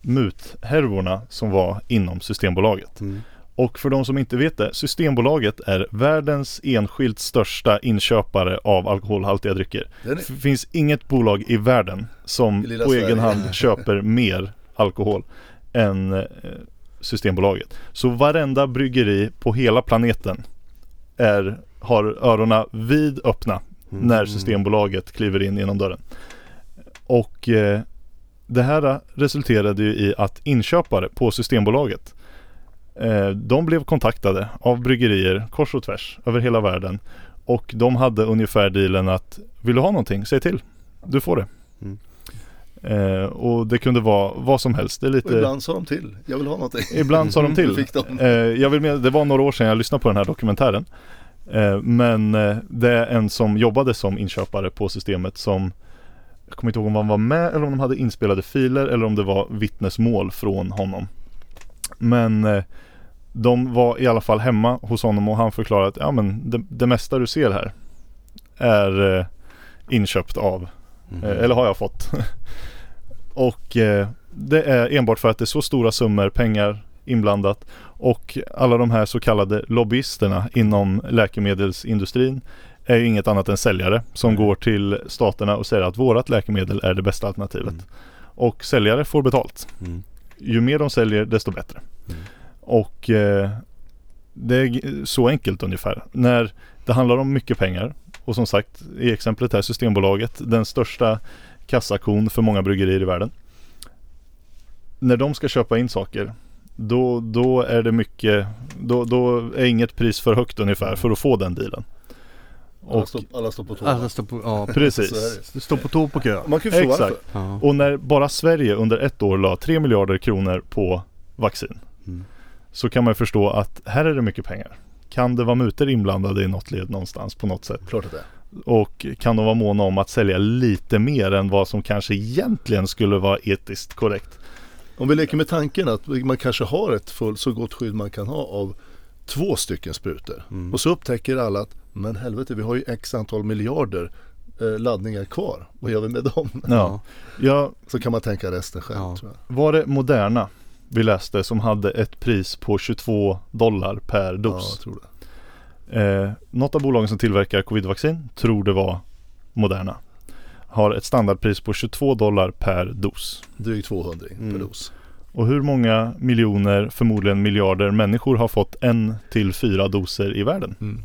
Speaker 2: muthärvorna som var inom Systembolaget. Mm. Och för de som inte vet det, Systembolaget är världens enskilt största inköpare av alkoholhaltiga drycker. Det finns inget bolag i världen som på Sverige. egen hand <laughs> köper mer alkohol än eh, Systembolaget. Så varenda bryggeri på hela planeten är, har öronen vid öppna mm. när Systembolaget kliver in genom dörren. Och eh, det här resulterade ju i att inköpare på Systembolaget de blev kontaktade av bryggerier kors och tvärs över hela världen. Och de hade ungefär dealen att vill du ha någonting, säg till. Du får det. Mm. Eh, och det kunde vara vad som helst. Det är lite... Och
Speaker 1: ibland sa de till, jag vill ha någonting.
Speaker 2: Ibland sa de <laughs> till. de. Eh, jag vill med, det var några år sedan jag lyssnade på den här dokumentären. Eh, men eh, det är en som jobbade som inköpare på systemet som Jag kommer inte ihåg om han var med eller om de hade inspelade filer eller om det var vittnesmål från honom. Men eh, de var i alla fall hemma hos honom och han förklarade att ja men det, det mesta du ser här är eh, inköpt av mm. eh, eller har jag fått. <laughs> och eh, det är enbart för att det är så stora summor pengar inblandat och alla de här så kallade lobbyisterna inom läkemedelsindustrin är ju inget annat än säljare som mm. går till staterna och säger att vårat läkemedel är det bästa alternativet. Mm. Och säljare får betalt. Mm. Ju mer de säljer desto bättre. Och eh, det är så enkelt ungefär. När det handlar om mycket pengar och som sagt i exemplet här Systembolaget den största kassakon för många bryggerier i världen. När de ska köpa in saker då, då är det mycket då, då är inget pris för högt ungefär för att få den dealen.
Speaker 1: Alla, står, alla står på tå.
Speaker 3: Alla står på, ja <laughs>
Speaker 2: precis.
Speaker 3: Du står på tå på kö.
Speaker 1: Man kan ju förstå
Speaker 2: Exakt. Och när bara Sverige under ett år la 3 miljarder kronor på vaccin. Mm så kan man förstå att här är det mycket pengar. Kan det vara mutor inblandade i något led någonstans på något sätt?
Speaker 1: Klart att det
Speaker 2: Och kan de vara måna om att sälja lite mer än vad som kanske egentligen skulle vara etiskt korrekt?
Speaker 1: Om vi leker med tanken att man kanske har ett full, så gott skydd man kan ha av två stycken sprutor. Mm. Och så upptäcker alla att Men helvete, vi har ju x antal miljarder eh, laddningar kvar. Vad gör vi med dem?
Speaker 2: Ja. ja.
Speaker 1: Så kan man tänka resten själv ja. tror
Speaker 2: jag. Var det Moderna vi läste som hade ett pris på 22 dollar per dos?
Speaker 1: Ja, jag tror
Speaker 2: det. Eh, något av bolagen som tillverkar covidvaccin tror det var Moderna. Har ett standardpris på 22 dollar per dos.
Speaker 1: Drygt 200 mm. per dos.
Speaker 2: Och hur många miljoner, förmodligen miljarder människor har fått en till fyra doser i världen? Mm.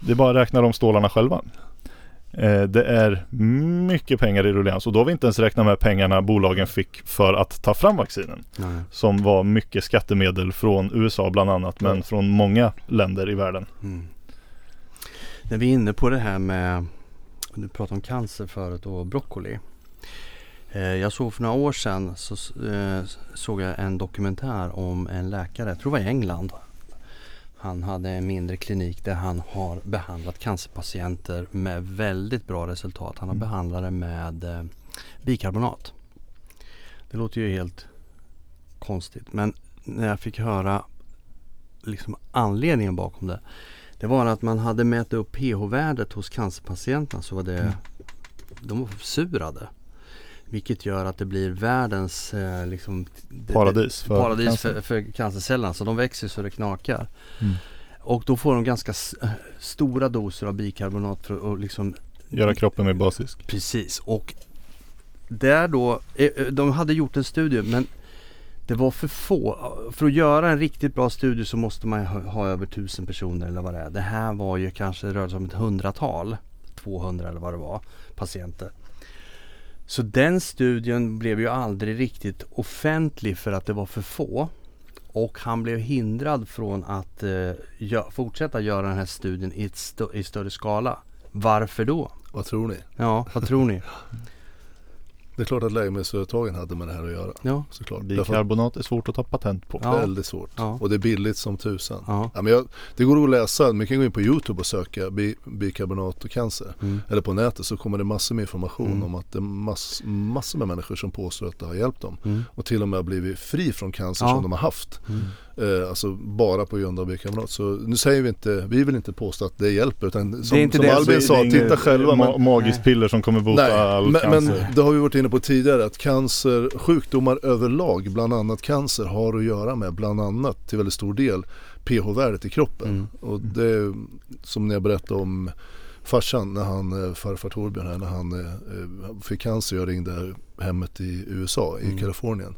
Speaker 2: Det är bara att räkna de stålarna själva. Eh, det är mycket pengar i ruljans och då har vi inte ens räknat med pengarna bolagen fick för att ta fram vaccinen. Nej. Som var mycket skattemedel från USA bland annat men från många länder i världen. Mm.
Speaker 3: När vi är inne på det här med, du pratade om cancer förut och broccoli. Eh, jag såg för några år sedan så eh, såg jag en dokumentär om en läkare, jag tror det var i England. Han hade en mindre klinik där han har behandlat cancerpatienter med väldigt bra resultat. Han har mm. behandlat det med eh, bikarbonat. Det låter ju helt konstigt men när jag fick höra liksom anledningen bakom det. Det var att man hade mätt upp pH-värdet hos cancerpatienterna så var det mm. de var försurade. Vilket gör att det blir världens eh, liksom,
Speaker 2: paradis,
Speaker 3: för, paradis cancer. för, för cancercellerna. Så de växer så det knakar. Mm. Och då får de ganska eh, stora doser av bikarbonat för att liksom
Speaker 2: Göra kroppen mer basisk.
Speaker 3: Precis. Och där då, eh, eh, de hade gjort en studie men det var för få. För att göra en riktigt bra studie så måste man ha, ha över tusen personer eller vad det är. Det här var ju kanske rörde sig om ett hundratal, 200 eller vad det var, patienter. Så den studien blev ju aldrig riktigt offentlig för att det var för få. Och han blev hindrad från att eh, fortsätta göra den här studien i, st i större skala. Varför då?
Speaker 1: Vad tror ni?
Speaker 3: Ja, vad tror ni? <laughs>
Speaker 1: Det är klart att läkemedelsföretagen hade med det här att göra.
Speaker 3: Ja.
Speaker 1: Såklart.
Speaker 2: Bikarbonat är svårt att ta patent på.
Speaker 1: Ja. Väldigt svårt. Ja. Och det är billigt som tusan. Ja. ja men jag, det går att läsa, man kan gå in på YouTube och söka bi, bikarbonat och cancer. Mm. Eller på nätet så kommer det massor med information mm. om att det är mass, massor med människor som påstår att det har hjälpt dem. Mm. Och till och med har blivit fri från cancer som de har haft. Eh, alltså bara på grund av bikarbonat. Så nu säger vi inte, vi vill inte påstå att det hjälper utan som, som Albin sa, titta själva.
Speaker 2: Ma magiskt piller som kommer bota nej, all
Speaker 1: men,
Speaker 2: cancer.
Speaker 1: Men det har vi varit inne på tidigare att cancer, sjukdomar överlag, bland annat cancer har att göra med bland annat till väldigt stor del pH-värdet i kroppen. Mm. Och det som när jag berättade om farsan, när han, eh, farfar Torbjörn här, när han eh, fick cancer. Jag ringde hemmet i USA, i mm. Kalifornien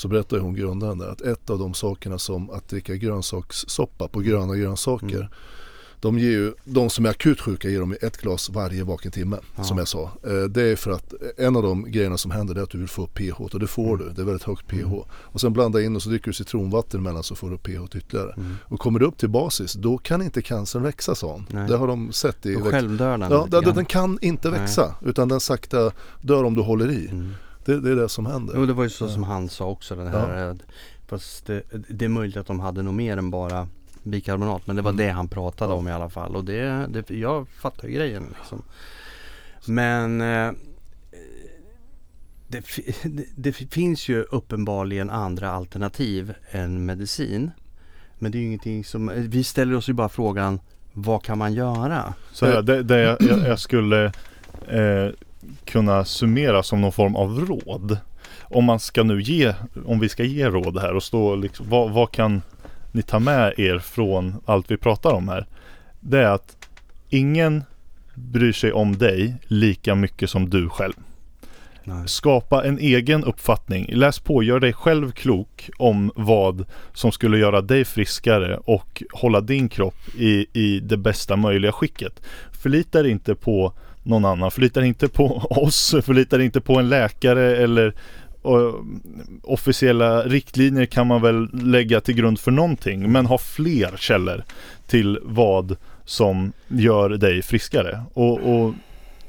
Speaker 1: så berättar hon grundaren där att ett av de sakerna som att dricka grönsakssoppa på gröna grönsaker mm. De, ger ju, de som är akut sjuka ger dem ett glas varje vaken timme ja. som jag sa. Eh, det är för att en av de grejerna som händer är att du vill få upp pH och det får mm. du. Det är väldigt högt pH. Mm. Och sen blanda in och så dricker du citronvatten emellan så får du upp pH ytterligare. Mm. Och kommer du upp till basis då kan inte cancern växa sa hon. Det har de sett i...
Speaker 3: Då självdör den.
Speaker 1: Ja, den, den kan inte växa Nej. utan den sakta dör om du håller i. Mm. Det, det, är det som händer.
Speaker 3: Jo det var ju så som han sa också. Den här, ja. Fast det, det, är möjligt att de hade nog mer än bara bikarbonat. Men det var mm. det han pratade ja. om i alla fall. Och det, det, jag fattar ju grejen liksom. Men eh, det, det, finns ju uppenbarligen andra alternativ än medicin. Men det är ju ingenting som, vi ställer oss ju bara frågan vad kan man göra?
Speaker 2: Så här, det, det jag, jag, skulle eh, kunna summera som någon form av råd. Om man ska nu ge, om vi ska ge råd här och stå liksom, vad, vad kan ni ta med er från allt vi pratar om här? Det är att ingen bryr sig om dig lika mycket som du själv. Nej. Skapa en egen uppfattning. Läs på, gör dig själv klok om vad som skulle göra dig friskare och hålla din kropp i, i det bästa möjliga skicket. Förlita dig inte på någon annan. Förlita dig inte på <laughs> oss, förlita dig inte på en läkare eller och officiella riktlinjer kan man väl lägga till grund för någonting men ha fler källor till vad som gör dig friskare och, och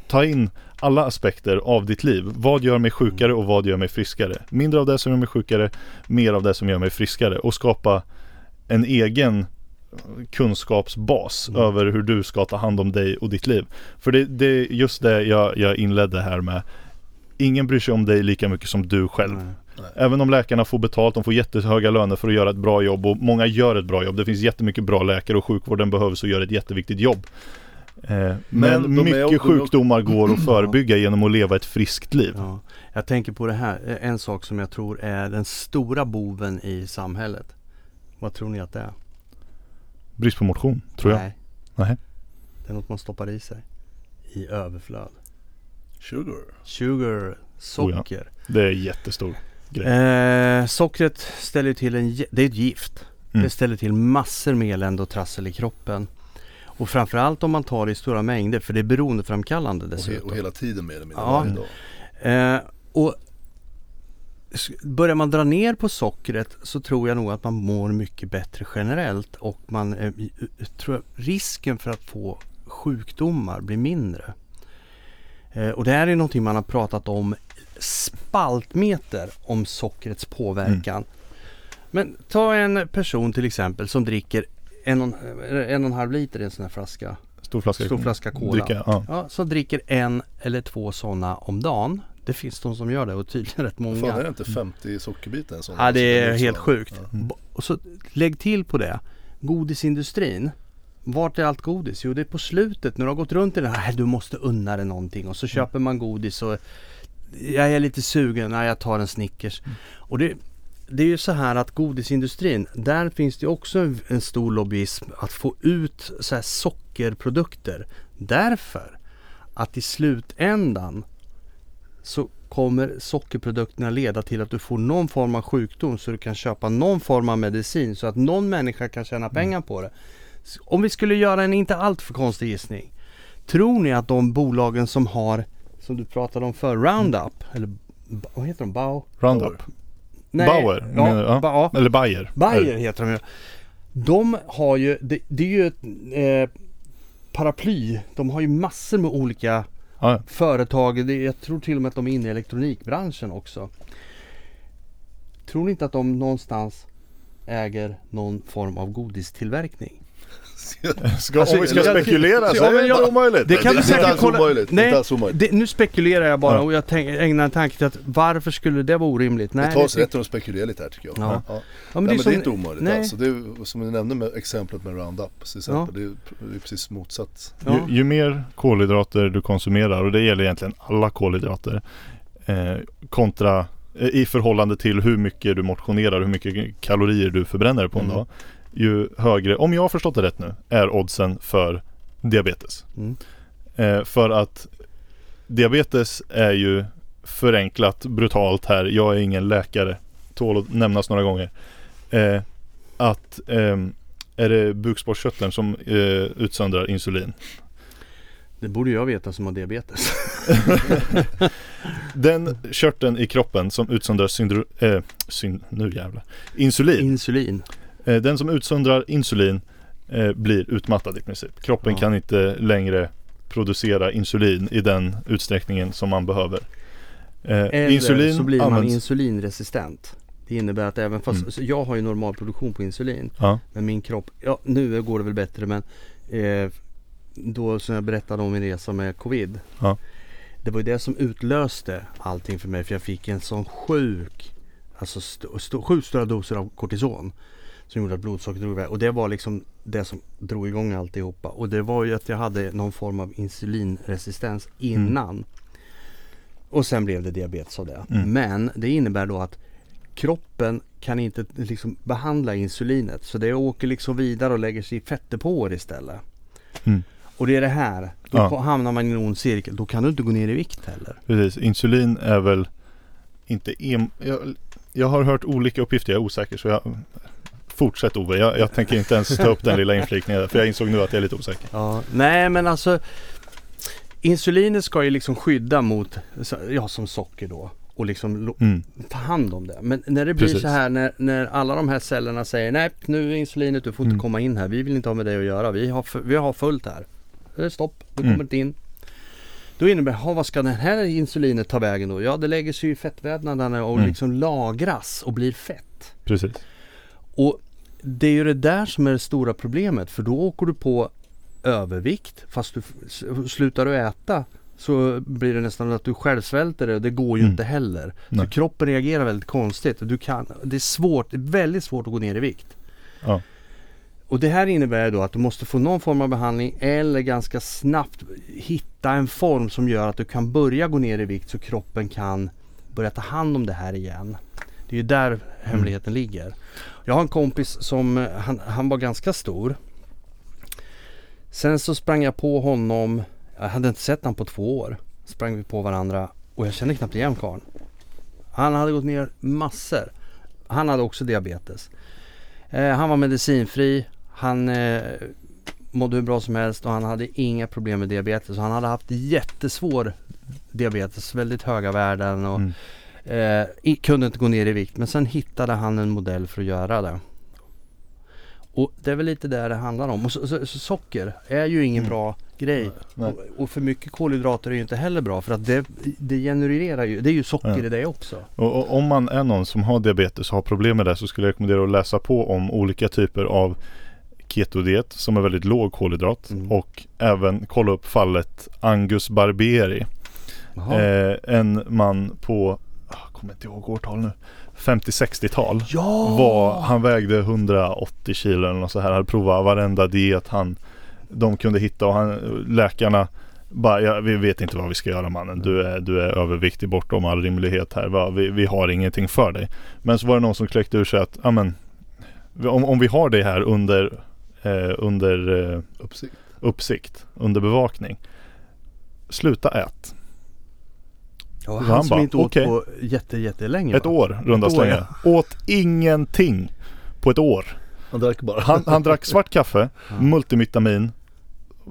Speaker 2: ta in alla aspekter av ditt liv. Vad gör mig sjukare och vad gör mig friskare? Mindre av det som gör mig sjukare, mer av det som gör mig friskare och skapa en egen kunskapsbas mm. över hur du ska ta hand om dig och ditt liv. För det, det är just det jag, jag inledde här med. Ingen bryr sig om dig lika mycket som du själv. Mm. Även om läkarna får betalt, de får jättehöga löner för att göra ett bra jobb och många gör ett bra jobb. Det finns jättemycket bra läkare och sjukvården behövs och gör ett jätteviktigt jobb. Eh, men
Speaker 1: Men
Speaker 2: mycket
Speaker 1: är-
Speaker 2: sjukdomar går att <clears throat> förebygga genom att leva ett friskt liv.
Speaker 3: Ja. Jag tänker på det här, en sak som jag tror är den stora boven i samhället. Vad tror ni att det är?
Speaker 2: Brist på motion, tror jag.
Speaker 3: Nej.
Speaker 2: Nej.
Speaker 3: Det är något man stoppar i sig. I överflöd.
Speaker 1: Sugar.
Speaker 3: Sugar, socker.
Speaker 2: Det är jättestor grej.
Speaker 3: Eh, sockret ställer till en, det är ett gift.
Speaker 2: Mm.
Speaker 3: Det ställer till massor med elände och trassel i kroppen. Och framförallt om man tar det i stora mängder för det är beroendeframkallande
Speaker 1: Och, he,
Speaker 3: dessutom.
Speaker 1: och hela tiden mer eller mindre
Speaker 3: Ja. Eh, och börjar man dra ner på sockret så tror jag nog att man mår mycket bättre generellt och man eh, tror risken för att få sjukdomar blir mindre. Eh, och det här är någonting man har pratat om spaltmeter om sockrets påverkan. Men ta en person till exempel som dricker en och, en, en och en halv liter i en sån här flaska.
Speaker 2: Stor flaska,
Speaker 3: Stor flaska cola.
Speaker 2: Dricka, ja.
Speaker 3: Ja, som dricker en eller två sådana om dagen. Det finns de som gör det och tydligen rätt många.
Speaker 1: Fan är det inte 50 sockerbitar en sån?
Speaker 3: Ja det är helt sjukt.
Speaker 1: Ja.
Speaker 2: Mm.
Speaker 3: Och så lägg till på det. Godisindustrin. Vart är allt godis? Jo det är på slutet när du har gått runt i den här. Du måste unna dig någonting och så köper man godis och jag är lite sugen. Nej jag tar en Snickers. Och det, det är ju så här att godisindustrin. Där finns det också en, en stor lobbyism att få ut så här sockerprodukter. Därför att i slutändan så kommer sockerprodukterna leda till att du får någon form av sjukdom så du kan köpa någon form av medicin så att någon människa kan tjäna pengar på det. Om vi skulle göra en inte allt för konstig gissning. Tror ni att de bolagen som har, som du pratade om för Roundup, eller b- vad heter de? Bao?
Speaker 2: Roundup.
Speaker 3: Nej,
Speaker 2: Bauer,
Speaker 3: Ja,
Speaker 2: menar? Ja.
Speaker 3: ba.
Speaker 2: Eller Bayer.
Speaker 3: Bayer heter de ju. De har ju, det, det är ju ett eh, paraply. De har ju massor med olika
Speaker 2: Ja,
Speaker 3: företag. Det, jag tror till och med att de är inne i elektronikbranschen också. Tror ni inte att de någonstans äger någon form av godistillverkning?
Speaker 2: Ska,
Speaker 3: Alltså,
Speaker 2: om vi ska
Speaker 3: jag-
Speaker 2: spekulera så
Speaker 3: Ja,
Speaker 2: är
Speaker 3: men
Speaker 2: det
Speaker 3: jag-
Speaker 2: inte omöjligt.
Speaker 3: Det kan
Speaker 1: det
Speaker 3: vi
Speaker 1: är inte
Speaker 3: säkert
Speaker 1: alls
Speaker 3: kolla.
Speaker 1: omöjligt. Det är
Speaker 3: Nej,
Speaker 1: alls omöjligt.
Speaker 3: det, nu spekulerar jag bara
Speaker 2: Ja.
Speaker 3: och jag tänk, ägnar en tanke till att varför skulle det vara orimligt? Nej,
Speaker 1: Vi tar oss
Speaker 3: det-
Speaker 1: rätten att spekulera lite här tycker jag.
Speaker 3: Ja.
Speaker 1: Ja.
Speaker 3: Ja,
Speaker 1: men,
Speaker 3: men
Speaker 1: det,
Speaker 3: som-
Speaker 1: är inte omöjligt
Speaker 3: nej.
Speaker 1: alltså. Det är, som du nämnde med exemplet med Roundup till exempel. Det, är, det är precis motsatt.
Speaker 3: Ja.
Speaker 2: Ju, ju mer kolhydrater du konsumerar och det gäller egentligen alla kolhydrater eh, kontra eh, i förhållande till hur mycket du motionerar, hur mycket kalorier du förbränner på en
Speaker 1: Mm.
Speaker 2: dag. Ju högre, om jag har förstått det rätt nu, är oddsen för diabetes.
Speaker 3: Mm.
Speaker 2: Eh, för att diabetes är ju förenklat, brutalt här. Jag är ingen läkare, tål att nämnas några gånger. Eh, att ehm, är det bukspottkörteln som eh, utsöndrar insulin.
Speaker 3: Det borde jag veta som har diabetes. <laughs>
Speaker 2: Den körteln i kroppen som utsöndrar syndro, eh, syn, nu jävlar. insulin.
Speaker 3: Insulin.
Speaker 2: Eh, den som utsöndrar insulin eh, blir utmattad i princip. Kroppen
Speaker 3: Ja.
Speaker 2: kan inte längre producera insulin i den utsträckningen som man behöver. Eh,
Speaker 3: Eller
Speaker 2: insulin
Speaker 3: så blir man
Speaker 2: används...
Speaker 3: insulinresistent. Det innebär att även fast,
Speaker 2: Mm.
Speaker 3: jag har ju normal produktion på insulin.
Speaker 2: ja,
Speaker 3: Men min kropp, ja nu går det väl bättre men eh, då som jag berättade om min resa med covid.
Speaker 2: Ja.
Speaker 3: Det var ju det som utlöste allting för mig för jag fick en sån sjuk, alltså st- st- sjukt stora doser av kortison. Som gjorde att blodsockret drog iväg och det var liksom det som drog igång alltihopa. Och det var ju att jag hade någon form av insulinresistens innan. Och sen blev det diabetes av det.
Speaker 2: Mm.
Speaker 3: Men det innebär då att kroppen kan inte liksom behandla insulinet. Så det åker liksom vidare och lägger sig i fettdepåer istället.
Speaker 2: Mm.
Speaker 3: Och det är det här. Då
Speaker 2: Ja.
Speaker 3: hamnar man i en ond cirkel. Då kan du inte gå ner i vikt heller.
Speaker 2: precis. Insulin är väl inte en... Jag, jag har hört olika uppgifter, jag är osäker så jag Fortsätt Ove, jag, jag tänker inte ens ta upp den lilla inflikningen för jag insåg nu att jag är lite osäker.
Speaker 3: Ja, nej men alltså Insulinet ska ju liksom skydda mot, ja som socker då. Och liksom
Speaker 2: Mm.
Speaker 3: ta hand om det. Men när det blir
Speaker 2: Precis.
Speaker 3: så här när, när alla de här cellerna säger nej nu är insulinet, du får inte
Speaker 2: Mm.
Speaker 3: komma in här. Vi vill inte ha med dig att göra. Vi har, vi har fullt här. Det är stopp, du
Speaker 2: Mm.
Speaker 3: kommer inte in. Då innebär det, "Ha, vad ska det här insulinet ta vägen då? Ja det lägger sig i fettvävnaderna och
Speaker 2: Mm.
Speaker 3: liksom lagras och blir fett.
Speaker 2: Precis.
Speaker 3: Och det är ju det där som är det stora problemet för då åker du på övervikt fast du slutar du äta så blir det nästan att du själv svälter det och det går ju
Speaker 2: Mm.
Speaker 3: inte heller.
Speaker 2: Nej.
Speaker 3: Så kroppen reagerar väldigt konstigt. Du kan, det är svårt, det är väldigt svårt att gå ner i vikt.
Speaker 2: Ja.
Speaker 3: och det här innebär då att du måste få någon form av behandling eller ganska snabbt hitta en form som gör att du kan börja gå ner i vikt så kroppen kan börja ta hand om det här igen. Det är ju där hemligheten ligger. Jag har en kompis som, eh, han, han var ganska stor. Sen så sprang jag på honom, jag hade inte sett honom på två år. Sprang vi på varandra och jag kände knappt igen karln. Han hade gått ner massor. Han hade också diabetes. Eh, han var medicinfri. Han eh, mådde hur bra som helst och han hade inga problem med diabetes. Han hade haft jättesvår diabetes, väldigt höga värden och
Speaker 2: Mm.
Speaker 3: Eh, kunde inte gå ner i vikt. Men sen hittade han en modell för att göra det. Och det är väl lite där det handlar om. Och så, så, så socker är ju ingen
Speaker 2: Mm.
Speaker 3: bra grej. Och, och för mycket kolhydrater är ju inte heller bra för att det, det genererar ju, det är ju socker
Speaker 2: Ja.
Speaker 3: i det också.
Speaker 2: Och, och om man är någon som har diabetes och har problem med det så skulle jag rekommendera att läsa på om olika typer av ketodiet som är väldigt låg kolhydrat
Speaker 3: Mm.
Speaker 2: och även kolla upp fallet Angus Barbieri.
Speaker 3: Jaha.
Speaker 2: Eh, en man på, kommer inte ihåg årtal nu, 50-60-tal.
Speaker 3: ja!
Speaker 2: Var, han vägde 180 kilo eller något så här. Hade provat varenda diet han de kunde hitta och han, läkarna bara, ja, vi vet inte vad vi ska göra mannen. Du är, du är överviktig bortom all rimlighet här. Va? Vi, vi har ingenting för dig. Men så var det någon som kläckte ur sig att, ja men om, om vi har det här under, eh, under eh,
Speaker 1: Uppsikt.
Speaker 2: uppsikt, under bevakning. Sluta ät.
Speaker 3: Ja,
Speaker 2: han
Speaker 3: han som
Speaker 2: bara,
Speaker 3: inte åt
Speaker 2: okej.
Speaker 3: på jätte, jättelänge
Speaker 2: Ett
Speaker 3: va?
Speaker 2: år runda slängar. Åt ingenting på ett år.
Speaker 1: Han drack bara.
Speaker 2: Han, han drack svart kaffe, <laughs>
Speaker 3: Ja.
Speaker 2: multivitamin,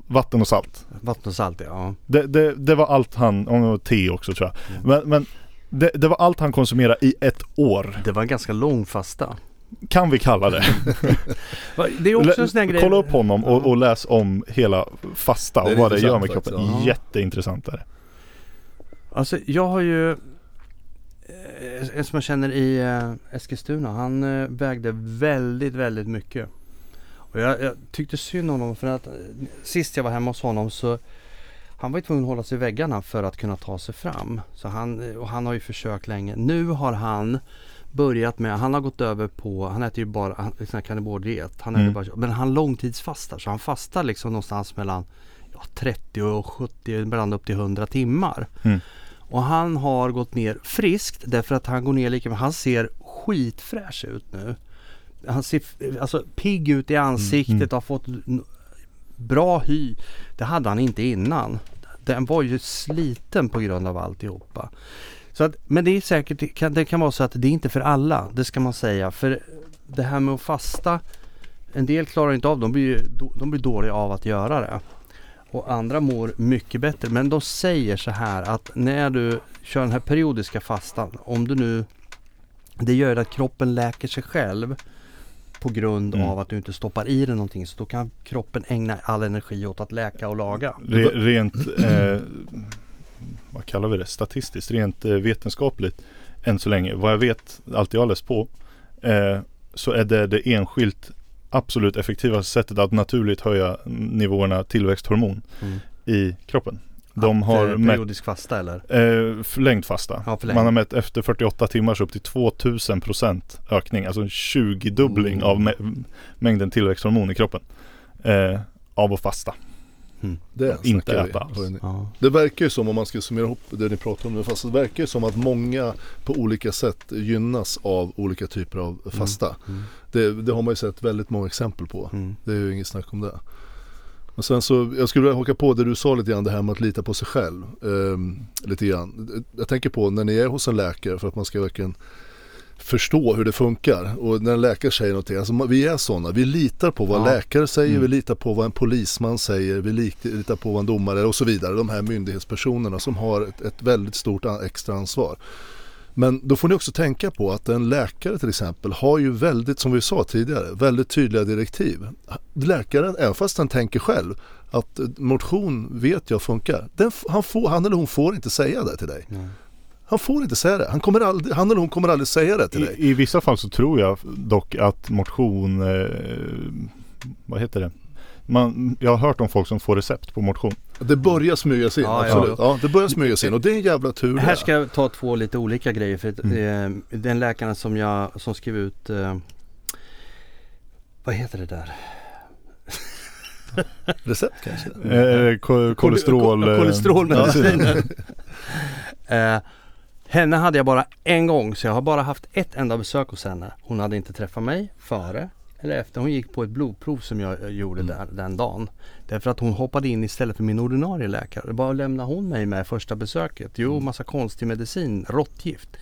Speaker 2: vatten och salt.
Speaker 3: Vatten och salt ja.
Speaker 2: Det, det, det var allt han, och te också tror jag.
Speaker 3: Mm.
Speaker 2: Men, men det, det var allt han konsumerade i ett år.
Speaker 3: Det var en ganska lång fasta.
Speaker 2: Kan vi kalla det. <laughs>
Speaker 3: Det är också en sån här grej.
Speaker 2: Kolla upp honom och, och läs om hela fasta och vad det gör med kroppen.
Speaker 1: faktiskt,
Speaker 3: ja.
Speaker 2: Jätteintressant är det.
Speaker 3: Alltså jag har ju eh, en som jag känner i eh, Eskilstuna. Han eh, vägde väldigt, väldigt mycket. Och jag, jag tyckte synd om honom för att sist jag var hemma hos honom så han var ju tvungen att hålla sig i väggarna för att kunna ta sig fram. Så han, och han har ju försökt länge. Nu har han börjat med, han har gått över på, han äter ju bara här karnivordiet. Han
Speaker 2: Mm.
Speaker 3: bara, men han långtidsfastar så han fastar liksom någonstans mellan ja, 30 och 70, ibland upp till 100 timmar.
Speaker 2: Mm.
Speaker 3: Och han har gått ner friskt därför att han går ner lika han ser skitfräsch ut nu. Han ser alltså pigg ut i ansiktet,
Speaker 2: Mm.
Speaker 3: har fått bra hy. Det hade han inte innan. Den var ju sliten på grund av alltihopa. Så att, men det är säkert, det kan, det kan vara så att det är inte för alla, det ska man säga. För det här med att fasta, en del klarar inte av de blir, de blir dåliga av att göra det. Och andra mår mycket bättre. Men de säger så här att när du kör den här periodiska fastan, om du nu det gör att kroppen läker sig själv på grund
Speaker 2: Mm.
Speaker 3: av att du inte stoppar i den någonting. Så då kan kroppen ägna all energi åt att läka och laga.
Speaker 2: Re, rent, eh, vad kallar vi det, statistiskt, rent eh, vetenskapligt än så länge. Vad jag vet, allt jag har läst på, eh, så är det det enskilt absolut effektivaste sättet att naturligt höja nivåerna tillväxthormon
Speaker 3: Mm.
Speaker 2: i kroppen. De har
Speaker 3: eh,
Speaker 2: mätt
Speaker 3: periodisk fasta eller?
Speaker 2: eh, förlängd fasta.
Speaker 3: Ja, förlängd.
Speaker 2: Man har mätt efter 48 timmar så upp till 2000 procent ökning, alltså en 20-dubbling
Speaker 3: Mm.
Speaker 2: av mä- mängden tillväxthormon i kroppen. Eh, av att fasta.
Speaker 1: Det
Speaker 2: Inte äta alls.
Speaker 1: Det verkar ju som, om man ska summera ihop det ni pratar om nu, fast det verkar ju som att många på olika sätt gynnas av olika typer av fasta.
Speaker 3: Mm.
Speaker 1: Det, det har man ju sett väldigt många exempel på.
Speaker 3: Mm.
Speaker 1: Det är ju inget snack om det. Och sen så, jag skulle vilja haka på det du sa lite grann, det här med att lita på sig själv. ehm, lite grann. Jag tänker på när ni är hos en läkare för att man ska verkligen förstå hur det funkar. Och när en läkare säger någonting, alltså vi är sådana, vi litar på vad
Speaker 3: Ja.
Speaker 1: läkare säger,
Speaker 2: Mm.
Speaker 1: vi litar på vad en polisman säger, vi lit- litar på vad en domare och så vidare. De här myndighetspersonerna som har ett, ett väldigt stort extra ansvar. Men då får ni också tänka på att en läkare till exempel har ju väldigt, som vi sa tidigare, väldigt tydliga direktiv. Läkaren, även fast han tänker själv att eh, motion vet jag funkar, den, han, får, han eller hon får inte säga det till dig.
Speaker 3: Nej.
Speaker 1: Han får inte säga det. Han, kommer aldrig, han eller hon kommer aldrig säga det till dig.
Speaker 2: I, I vissa fall så tror jag dock att motion, eh, vad heter det? Man, jag har hört om folk som får recept på motion.
Speaker 1: Det börjar smyga sig in,
Speaker 3: Ja, ja,
Speaker 1: absolut. Ja, det börjar smyga sig in och det är en jävla tur det.
Speaker 3: Här ska jag ta två lite olika grejer. För att,
Speaker 2: Mm.
Speaker 3: eh, den läkaren som jag som skrev ut eh, Vad heter det där? <laughs>
Speaker 1: Recept kanske?
Speaker 2: Eh, ko- kolesterol... eh,
Speaker 3: Kolesterolmediciner. <laughs> eh, henne hade jag bara en gång så jag har bara haft ett enda besök hos henne. Hon hade inte träffat mig före eller efter. Hon gick på ett blodprov som jag eh, gjorde
Speaker 1: Mm.
Speaker 3: där, den dagen. Därför att hon hoppade in istället för min ordinarie läkare. Vad lämnade hon mig med första besöket? Jo,
Speaker 1: Mm.
Speaker 3: massa konstig medicin, råttgift.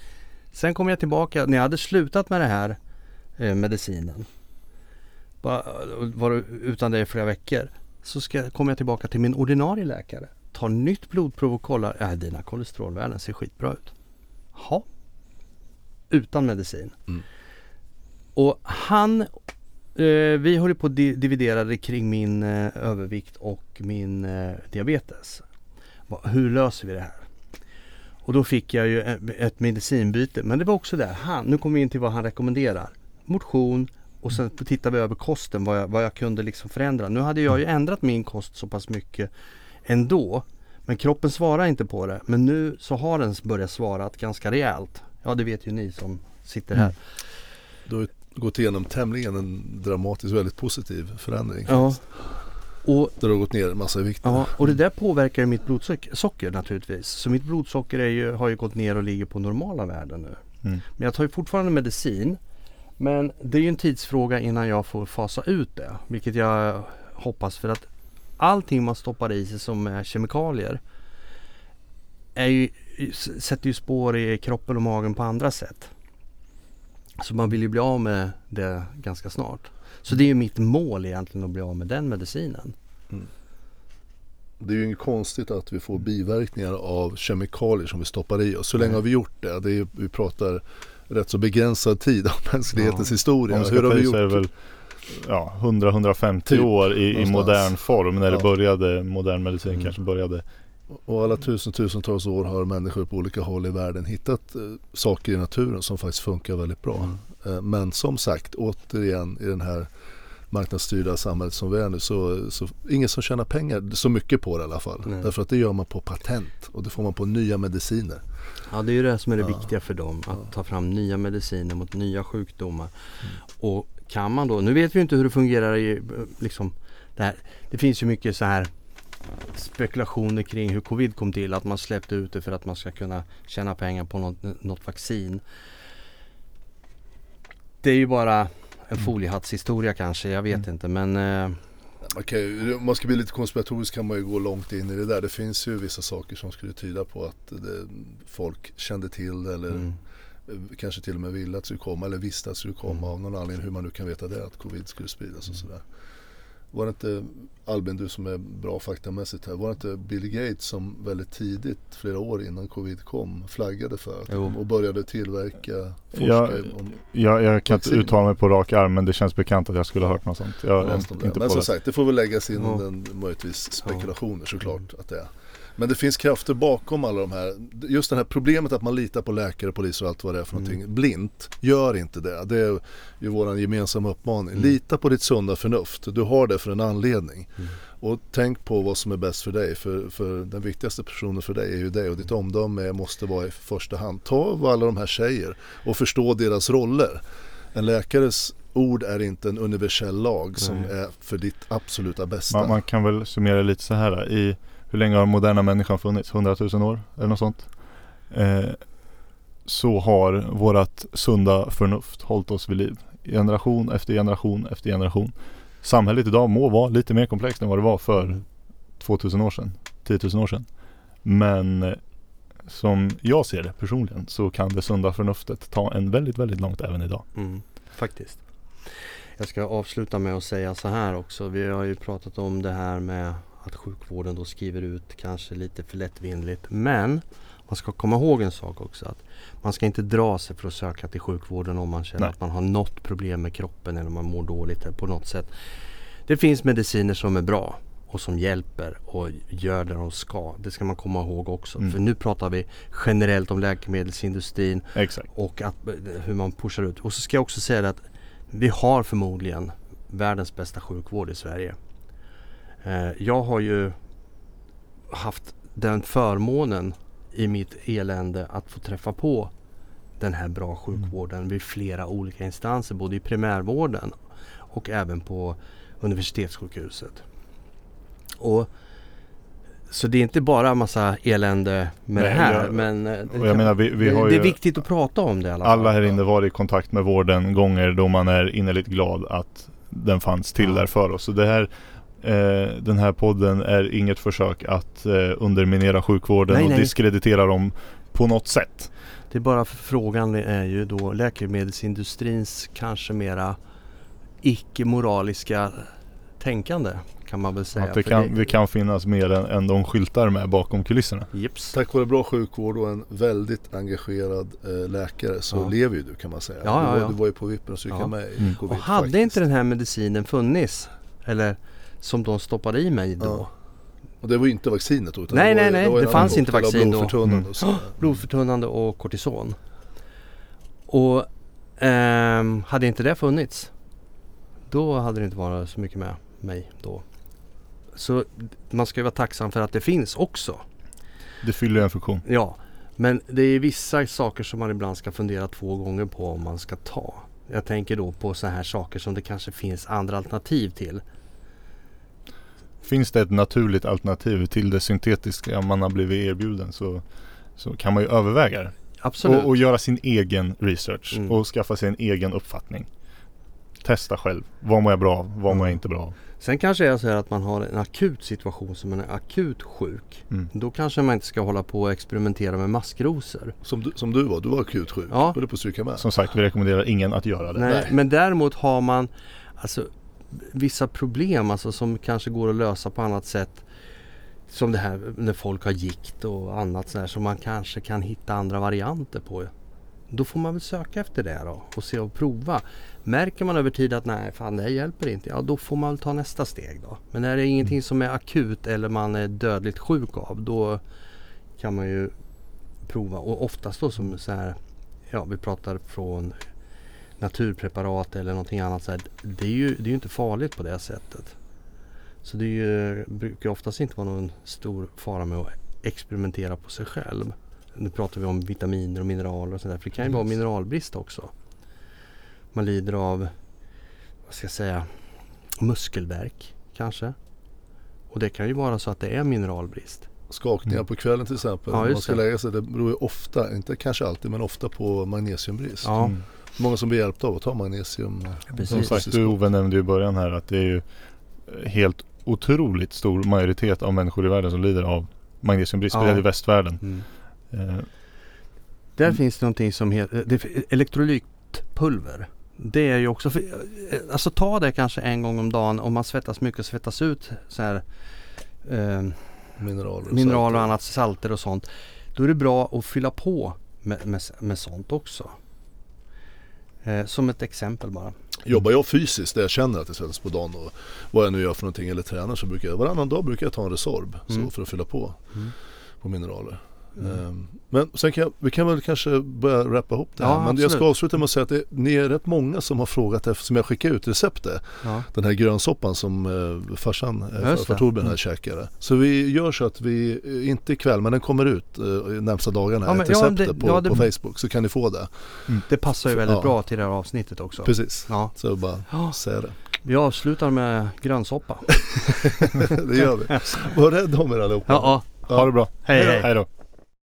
Speaker 3: Sen kom jag tillbaka, när jag hade slutat med det här eh, medicinen. Bara, eh, var utan det i flera veckor. Så ska, kommer jag tillbaka till min ordinarie läkare. Tar nytt blodprov och kollar. Äh, dina kolesterolvärden ser skitbra ut. Ja. Utan medicin.
Speaker 1: Mm.
Speaker 3: Och han eh, vi håller på att di- dividera kring min eh, övervikt och min eh, diabetes. Va, hur löser vi det här? Och då fick jag ju ett, ett medicinbyte. Men det var också där, han, nu kommer vi in till vad han rekommenderar. Motion och sen tittar vi över kosten, vad jag, vad jag kunde liksom förändra. Nu hade jag ju ändrat min kost så pass mycket ändå. Men kroppen svarar inte på det. Men nu så har den börjat svara ganska rejält. Ja det vet ju ni som sitter här.
Speaker 2: Mm.
Speaker 1: Du har gått igenom tämligen en dramatisk, väldigt positiv förändring.
Speaker 3: Ja. Och
Speaker 1: Där du har gått ner en massa vikt.
Speaker 3: Ja, och det där påverkar mitt blodsocker socker naturligtvis. Så mitt blodsocker är ju, har ju gått ner och ligger på normala värden nu.
Speaker 2: Mm.
Speaker 3: Men jag tar ju fortfarande medicin. Men det är ju en tidsfråga innan jag får fasa ut det. Vilket jag hoppas för att allting man stoppar i sig som är kemikalier är ju, sätter ju spår i kroppen och magen på andra sätt. Så man vill ju bli av med det ganska snart. Så det är ju mitt mål egentligen att bli av med den medicinen.
Speaker 1: Det är ju inget konstigt att vi får biverkningar av kemikalier som vi stoppar i oss. Så länge har vi gjort det? det är, vi pratar rätt så begränsad tid av mänsklighetens
Speaker 3: Ja.
Speaker 1: historia.
Speaker 2: Om vi
Speaker 1: Hur
Speaker 2: ska
Speaker 1: har
Speaker 2: ta
Speaker 1: vi gjort?
Speaker 2: Ja, 100-150
Speaker 1: Typ,
Speaker 2: år i, i modern form när det
Speaker 1: Ja.
Speaker 2: började, modern medicin
Speaker 1: Mm.
Speaker 2: kanske började.
Speaker 1: Och alla tusen, tusentals år har människor på olika håll i världen hittat eh, saker i naturen som faktiskt funkar väldigt bra.
Speaker 3: Mm.
Speaker 1: Eh, men som sagt, återigen i den här marknadsstyrda samhället som vi är nu så, så ingen som tjänar pengar så mycket på det i alla fall.
Speaker 3: Nej.
Speaker 1: Därför att det gör man på patent och det får man på nya mediciner.
Speaker 3: Ja det är ju det som är det
Speaker 1: Ja.
Speaker 3: viktiga för dem. Att
Speaker 1: Ja.
Speaker 3: ta fram nya mediciner mot nya sjukdomar. Och kan man då, nu vet vi inte hur det fungerar i liksom det här. Det finns ju mycket så här spekulationer kring hur covid kom till. Att man släppte ut det för att man ska kunna tjäna pengar på något, något vaccin. Det är ju bara en foliehattshistoria kanske, jag vet
Speaker 2: Mm.
Speaker 3: inte men eh,
Speaker 1: ju, om man ska bli lite konspiratorisk kan man ju gå långt in i det där. Det finns ju vissa saker som skulle tyda på att det, folk kände till eller
Speaker 3: mm,
Speaker 1: kanske till och med ville att det skulle komma eller visste att det skulle komma
Speaker 3: Mm.
Speaker 1: av någon anledning hur man nu kan veta det att covid skulle spridas och sådär. Var det inte Albin, du som är bra faktamässigt här, var det inte Bill Gates som väldigt tidigt, flera år innan covid kom, flaggade för att och började tillverka, forska
Speaker 2: Ja,
Speaker 1: om
Speaker 2: Jag, jag kan inte
Speaker 1: Vaccin.
Speaker 2: uttala mig på rak arm men det känns bekant att jag skulle ha hört något sånt. Jag
Speaker 1: om det.
Speaker 2: inte
Speaker 1: Men
Speaker 2: på
Speaker 1: som
Speaker 2: det.
Speaker 1: sagt, det får väl läggas in
Speaker 3: Ja.
Speaker 1: den, möjligtvis spekulationer såklart att det är. Men det finns krafter bakom alla de här, just det här problemet att man litar på läkare, polis och allt vad det är för
Speaker 3: Mm.
Speaker 1: någonting blint. Gör inte det. Det är ju vår gemensamma uppmaning.
Speaker 3: Mm.
Speaker 1: Lita på ditt sunda förnuft. Du har det för en anledning.
Speaker 3: Mm.
Speaker 1: Och tänk på vad som är bäst för dig. För, för den viktigaste personen för dig är ju dig och ditt omdöme måste vara i första hand. Ta vad alla de här säger och förstå deras roller. En läkares ord är inte en universell lag som
Speaker 3: Nej.
Speaker 1: är för ditt absoluta bästa.
Speaker 2: Man, man kan väl summera lite så här. I, hur länge har moderna människan funnits? 100 000 år eller något sånt? Eh, så har vårat sunda förnuft hållit oss vid liv. Generation efter generation efter generation. Samhället idag må vara lite mer komplext än vad det var för 2000 år sedan. 10 000 år sedan. Men eh, som jag ser det personligen så kan det sunda förnuftet ta en väldigt, väldigt långt även idag.
Speaker 3: Mm, faktiskt. Jag ska avsluta med att säga så här också. Vi har ju pratat om det här med att sjukvården då skriver ut kanske lite för lättvindigt. Men man ska komma ihåg en sak också. att Man ska inte dra sig för att söka till sjukvården om man känner
Speaker 2: Nej.
Speaker 3: att man har något problem med kroppen eller om man mår dåligt på något sätt. Det finns mediciner som är bra och som hjälper och gör det de ska. Det ska man komma ihåg också.
Speaker 2: Mm.
Speaker 3: För nu pratar vi generellt om läkemedelsindustrin
Speaker 2: Exakt.
Speaker 3: och att, hur man pushar ut. Och så ska jag också säga att vi har förmodligen världens bästa sjukvård i Sverige. Eh, jag har ju haft den förmånen i mitt elände att få träffa på den här bra sjukvården vid flera olika instanser både i primärvården och även på universitetssjukhuset. Och, så det är inte bara massa elände med
Speaker 2: Nej,
Speaker 3: det här.
Speaker 2: jag-
Speaker 3: men eh, det,
Speaker 2: jag menar vi, vi
Speaker 3: det, det är viktigt att prata om det i alla fall.
Speaker 2: alla här inne varit i kontakt med vården gånger då man är innerligt glad att den fanns till
Speaker 3: Ja.
Speaker 2: där för oss. Så det här eh, den här podden är inget försök att eh, underminera sjukvården
Speaker 3: Nej,
Speaker 2: och
Speaker 3: nej.
Speaker 2: diskreditera dem på något sätt.
Speaker 3: Det är bara frågan är ju då läkemedelsindustrins kanske mera icke-moraliska tänkande kan man väl säga.
Speaker 2: Att det kan, det kan finnas mer än, än de skyltar med bakom kulisserna.
Speaker 3: Jips.
Speaker 1: Tack vare bra sjukvård och en väldigt engagerad eh, läkare så
Speaker 3: Ja.
Speaker 1: lever ju du kan man säga.
Speaker 3: Ja, ja,
Speaker 1: du,
Speaker 3: ja.
Speaker 1: var, du var ju på vippen att stryka
Speaker 3: Ja.
Speaker 1: med i
Speaker 2: Mm.
Speaker 1: covid
Speaker 3: Och hade
Speaker 1: faktiskt.
Speaker 3: inte den här medicinen funnits eller som de stoppade i mig då.
Speaker 1: Ja. Och det var ju inte vaccinet då, utan
Speaker 3: Nej,
Speaker 1: det var,
Speaker 3: nej, nej, det
Speaker 1: en
Speaker 3: fanns inte vaccin då.
Speaker 1: blodförtunnande
Speaker 2: Mm.
Speaker 1: och så. <gasps>
Speaker 3: Blodförtunnande och kortison. Och ehm, hade inte det funnits då hade det inte varit så mycket med mig då. Så man ska ju vara tacksam för att det finns också.
Speaker 2: Det fyller en funktion.
Speaker 3: Ja, men det är vissa saker som man ibland ska fundera två gånger på om man ska ta. Jag tänker då på så här saker som det kanske finns andra alternativ till.
Speaker 2: Finns det ett naturligt alternativ till det syntetiska man har blivit erbjuden så, så kan man ju överväga det.
Speaker 3: Absolut.
Speaker 2: Och, och göra sin egen research
Speaker 3: Mm.
Speaker 2: och skaffa sig en egen uppfattning. Testa själv. Vad mår jag bra av? Vad mår jag
Speaker 1: Mm.
Speaker 2: inte bra av?
Speaker 3: Sen kanske det är så här att man har en akut situation som man är akut sjuk.
Speaker 2: Mm.
Speaker 3: Då kanske man inte ska hålla på och experimentera med maskrosor.
Speaker 1: Som, du, som du var, du var akut sjuk.
Speaker 3: Ja.
Speaker 1: Du på att med.
Speaker 2: Som sagt, vi rekommenderar ingen att göra det.
Speaker 3: Nej,
Speaker 1: Nej.
Speaker 3: Men däremot har man alltså, vissa problem alltså, som kanske går att lösa på annat sätt. Som det här när folk har gikt och annat så här som man kanske kan hitta andra varianter på. Då får man väl söka efter det då och se och prova. Märker man över tid att nej fan det här hjälper inte. Ja då får man väl ta nästa steg då. Men är det ingenting som är akut eller man är dödligt sjuk av då kan man ju prova. Och oftast då som så här Ja vi pratar från naturpreparat eller någonting annat. Så här, det, är ju, det är ju inte farligt på det sättet. Så det ju, brukar oftast inte vara någon stor fara med att experimentera på sig själv. Nu pratar vi om vitaminer och mineraler och sådär. För det kan ju vara mineralbrist också. Man lider av, vad ska jag säga, muskelvärk kanske. Och det kan ju vara så att det är mineralbrist.
Speaker 1: Skakningar
Speaker 2: Mm.
Speaker 1: på kvällen till exempel.
Speaker 3: Ja,
Speaker 1: man ska lägga sig. Det beror ju ofta, inte kanske alltid men ofta på magnesiumbrist.
Speaker 3: Ja,
Speaker 2: Mm.
Speaker 1: Många som blir hjälpta av att ta magnesium.
Speaker 3: precis.
Speaker 2: Som sagt, du Ove nämnde i början här att det är ju eh, helt otroligt stor majoritet av människor i världen som lider av magnesiumbrist,
Speaker 3: Ja.
Speaker 2: speciellt i västvärlden.
Speaker 3: Mm.
Speaker 2: Eh,
Speaker 3: Där finns det någonting som heter det, elektrolytpulver. Det är ju också, för, alltså ta det kanske en gång om dagen om man svettas mycket och svettas ut så här eh,
Speaker 1: Mineraler.
Speaker 3: mineraler och
Speaker 1: salter.
Speaker 3: annat, salter och sånt. Då är det bra att fylla på med, med, med sånt också. Eh, som ett exempel bara.
Speaker 1: Jobbar jag fysiskt där jag känner att det svettas på dagen och vad jag nu gör för någonting eller tränar så brukar jag varannan dag brukar jag ta en Resorb
Speaker 3: Mm.
Speaker 1: så för att fylla på
Speaker 3: Mm.
Speaker 1: på mineraler.
Speaker 3: Mm.
Speaker 1: Men sen kan jag, vi kan väl kanske börja rappa ihop det här.
Speaker 3: Ja,
Speaker 1: Men jag
Speaker 3: absolut.
Speaker 1: ska avsluta med att säga att det, ni är rätt många som har frågat efter, som jag skickade ut receptet.
Speaker 3: Ja.
Speaker 1: Den här grönsoppan som eh, farsan, eh,
Speaker 3: det.
Speaker 1: Torbjörn här
Speaker 3: Mm.
Speaker 1: käkade. Så vi gör så att vi, eh, inte ikväll men den kommer ut eh, närmsta dagarna,
Speaker 3: Ja, men-
Speaker 1: ett
Speaker 3: ja,
Speaker 1: recept
Speaker 3: det-
Speaker 1: på,
Speaker 3: ja, det-
Speaker 1: på Facebook så kan ni få det.
Speaker 3: Det passar ju väldigt
Speaker 1: Ja.
Speaker 3: bra till det här avsnittet också.
Speaker 1: Precis,
Speaker 3: Ja.
Speaker 1: så bara
Speaker 3: Ja,
Speaker 1: säga det.
Speaker 3: vi avslutar med grönsoppa. <laughs>
Speaker 1: det gör vi. <laughs> Var rädda om er allihopa.
Speaker 3: Ja, ja.
Speaker 2: Ha det bra.
Speaker 3: Hej hej.
Speaker 2: Hej då.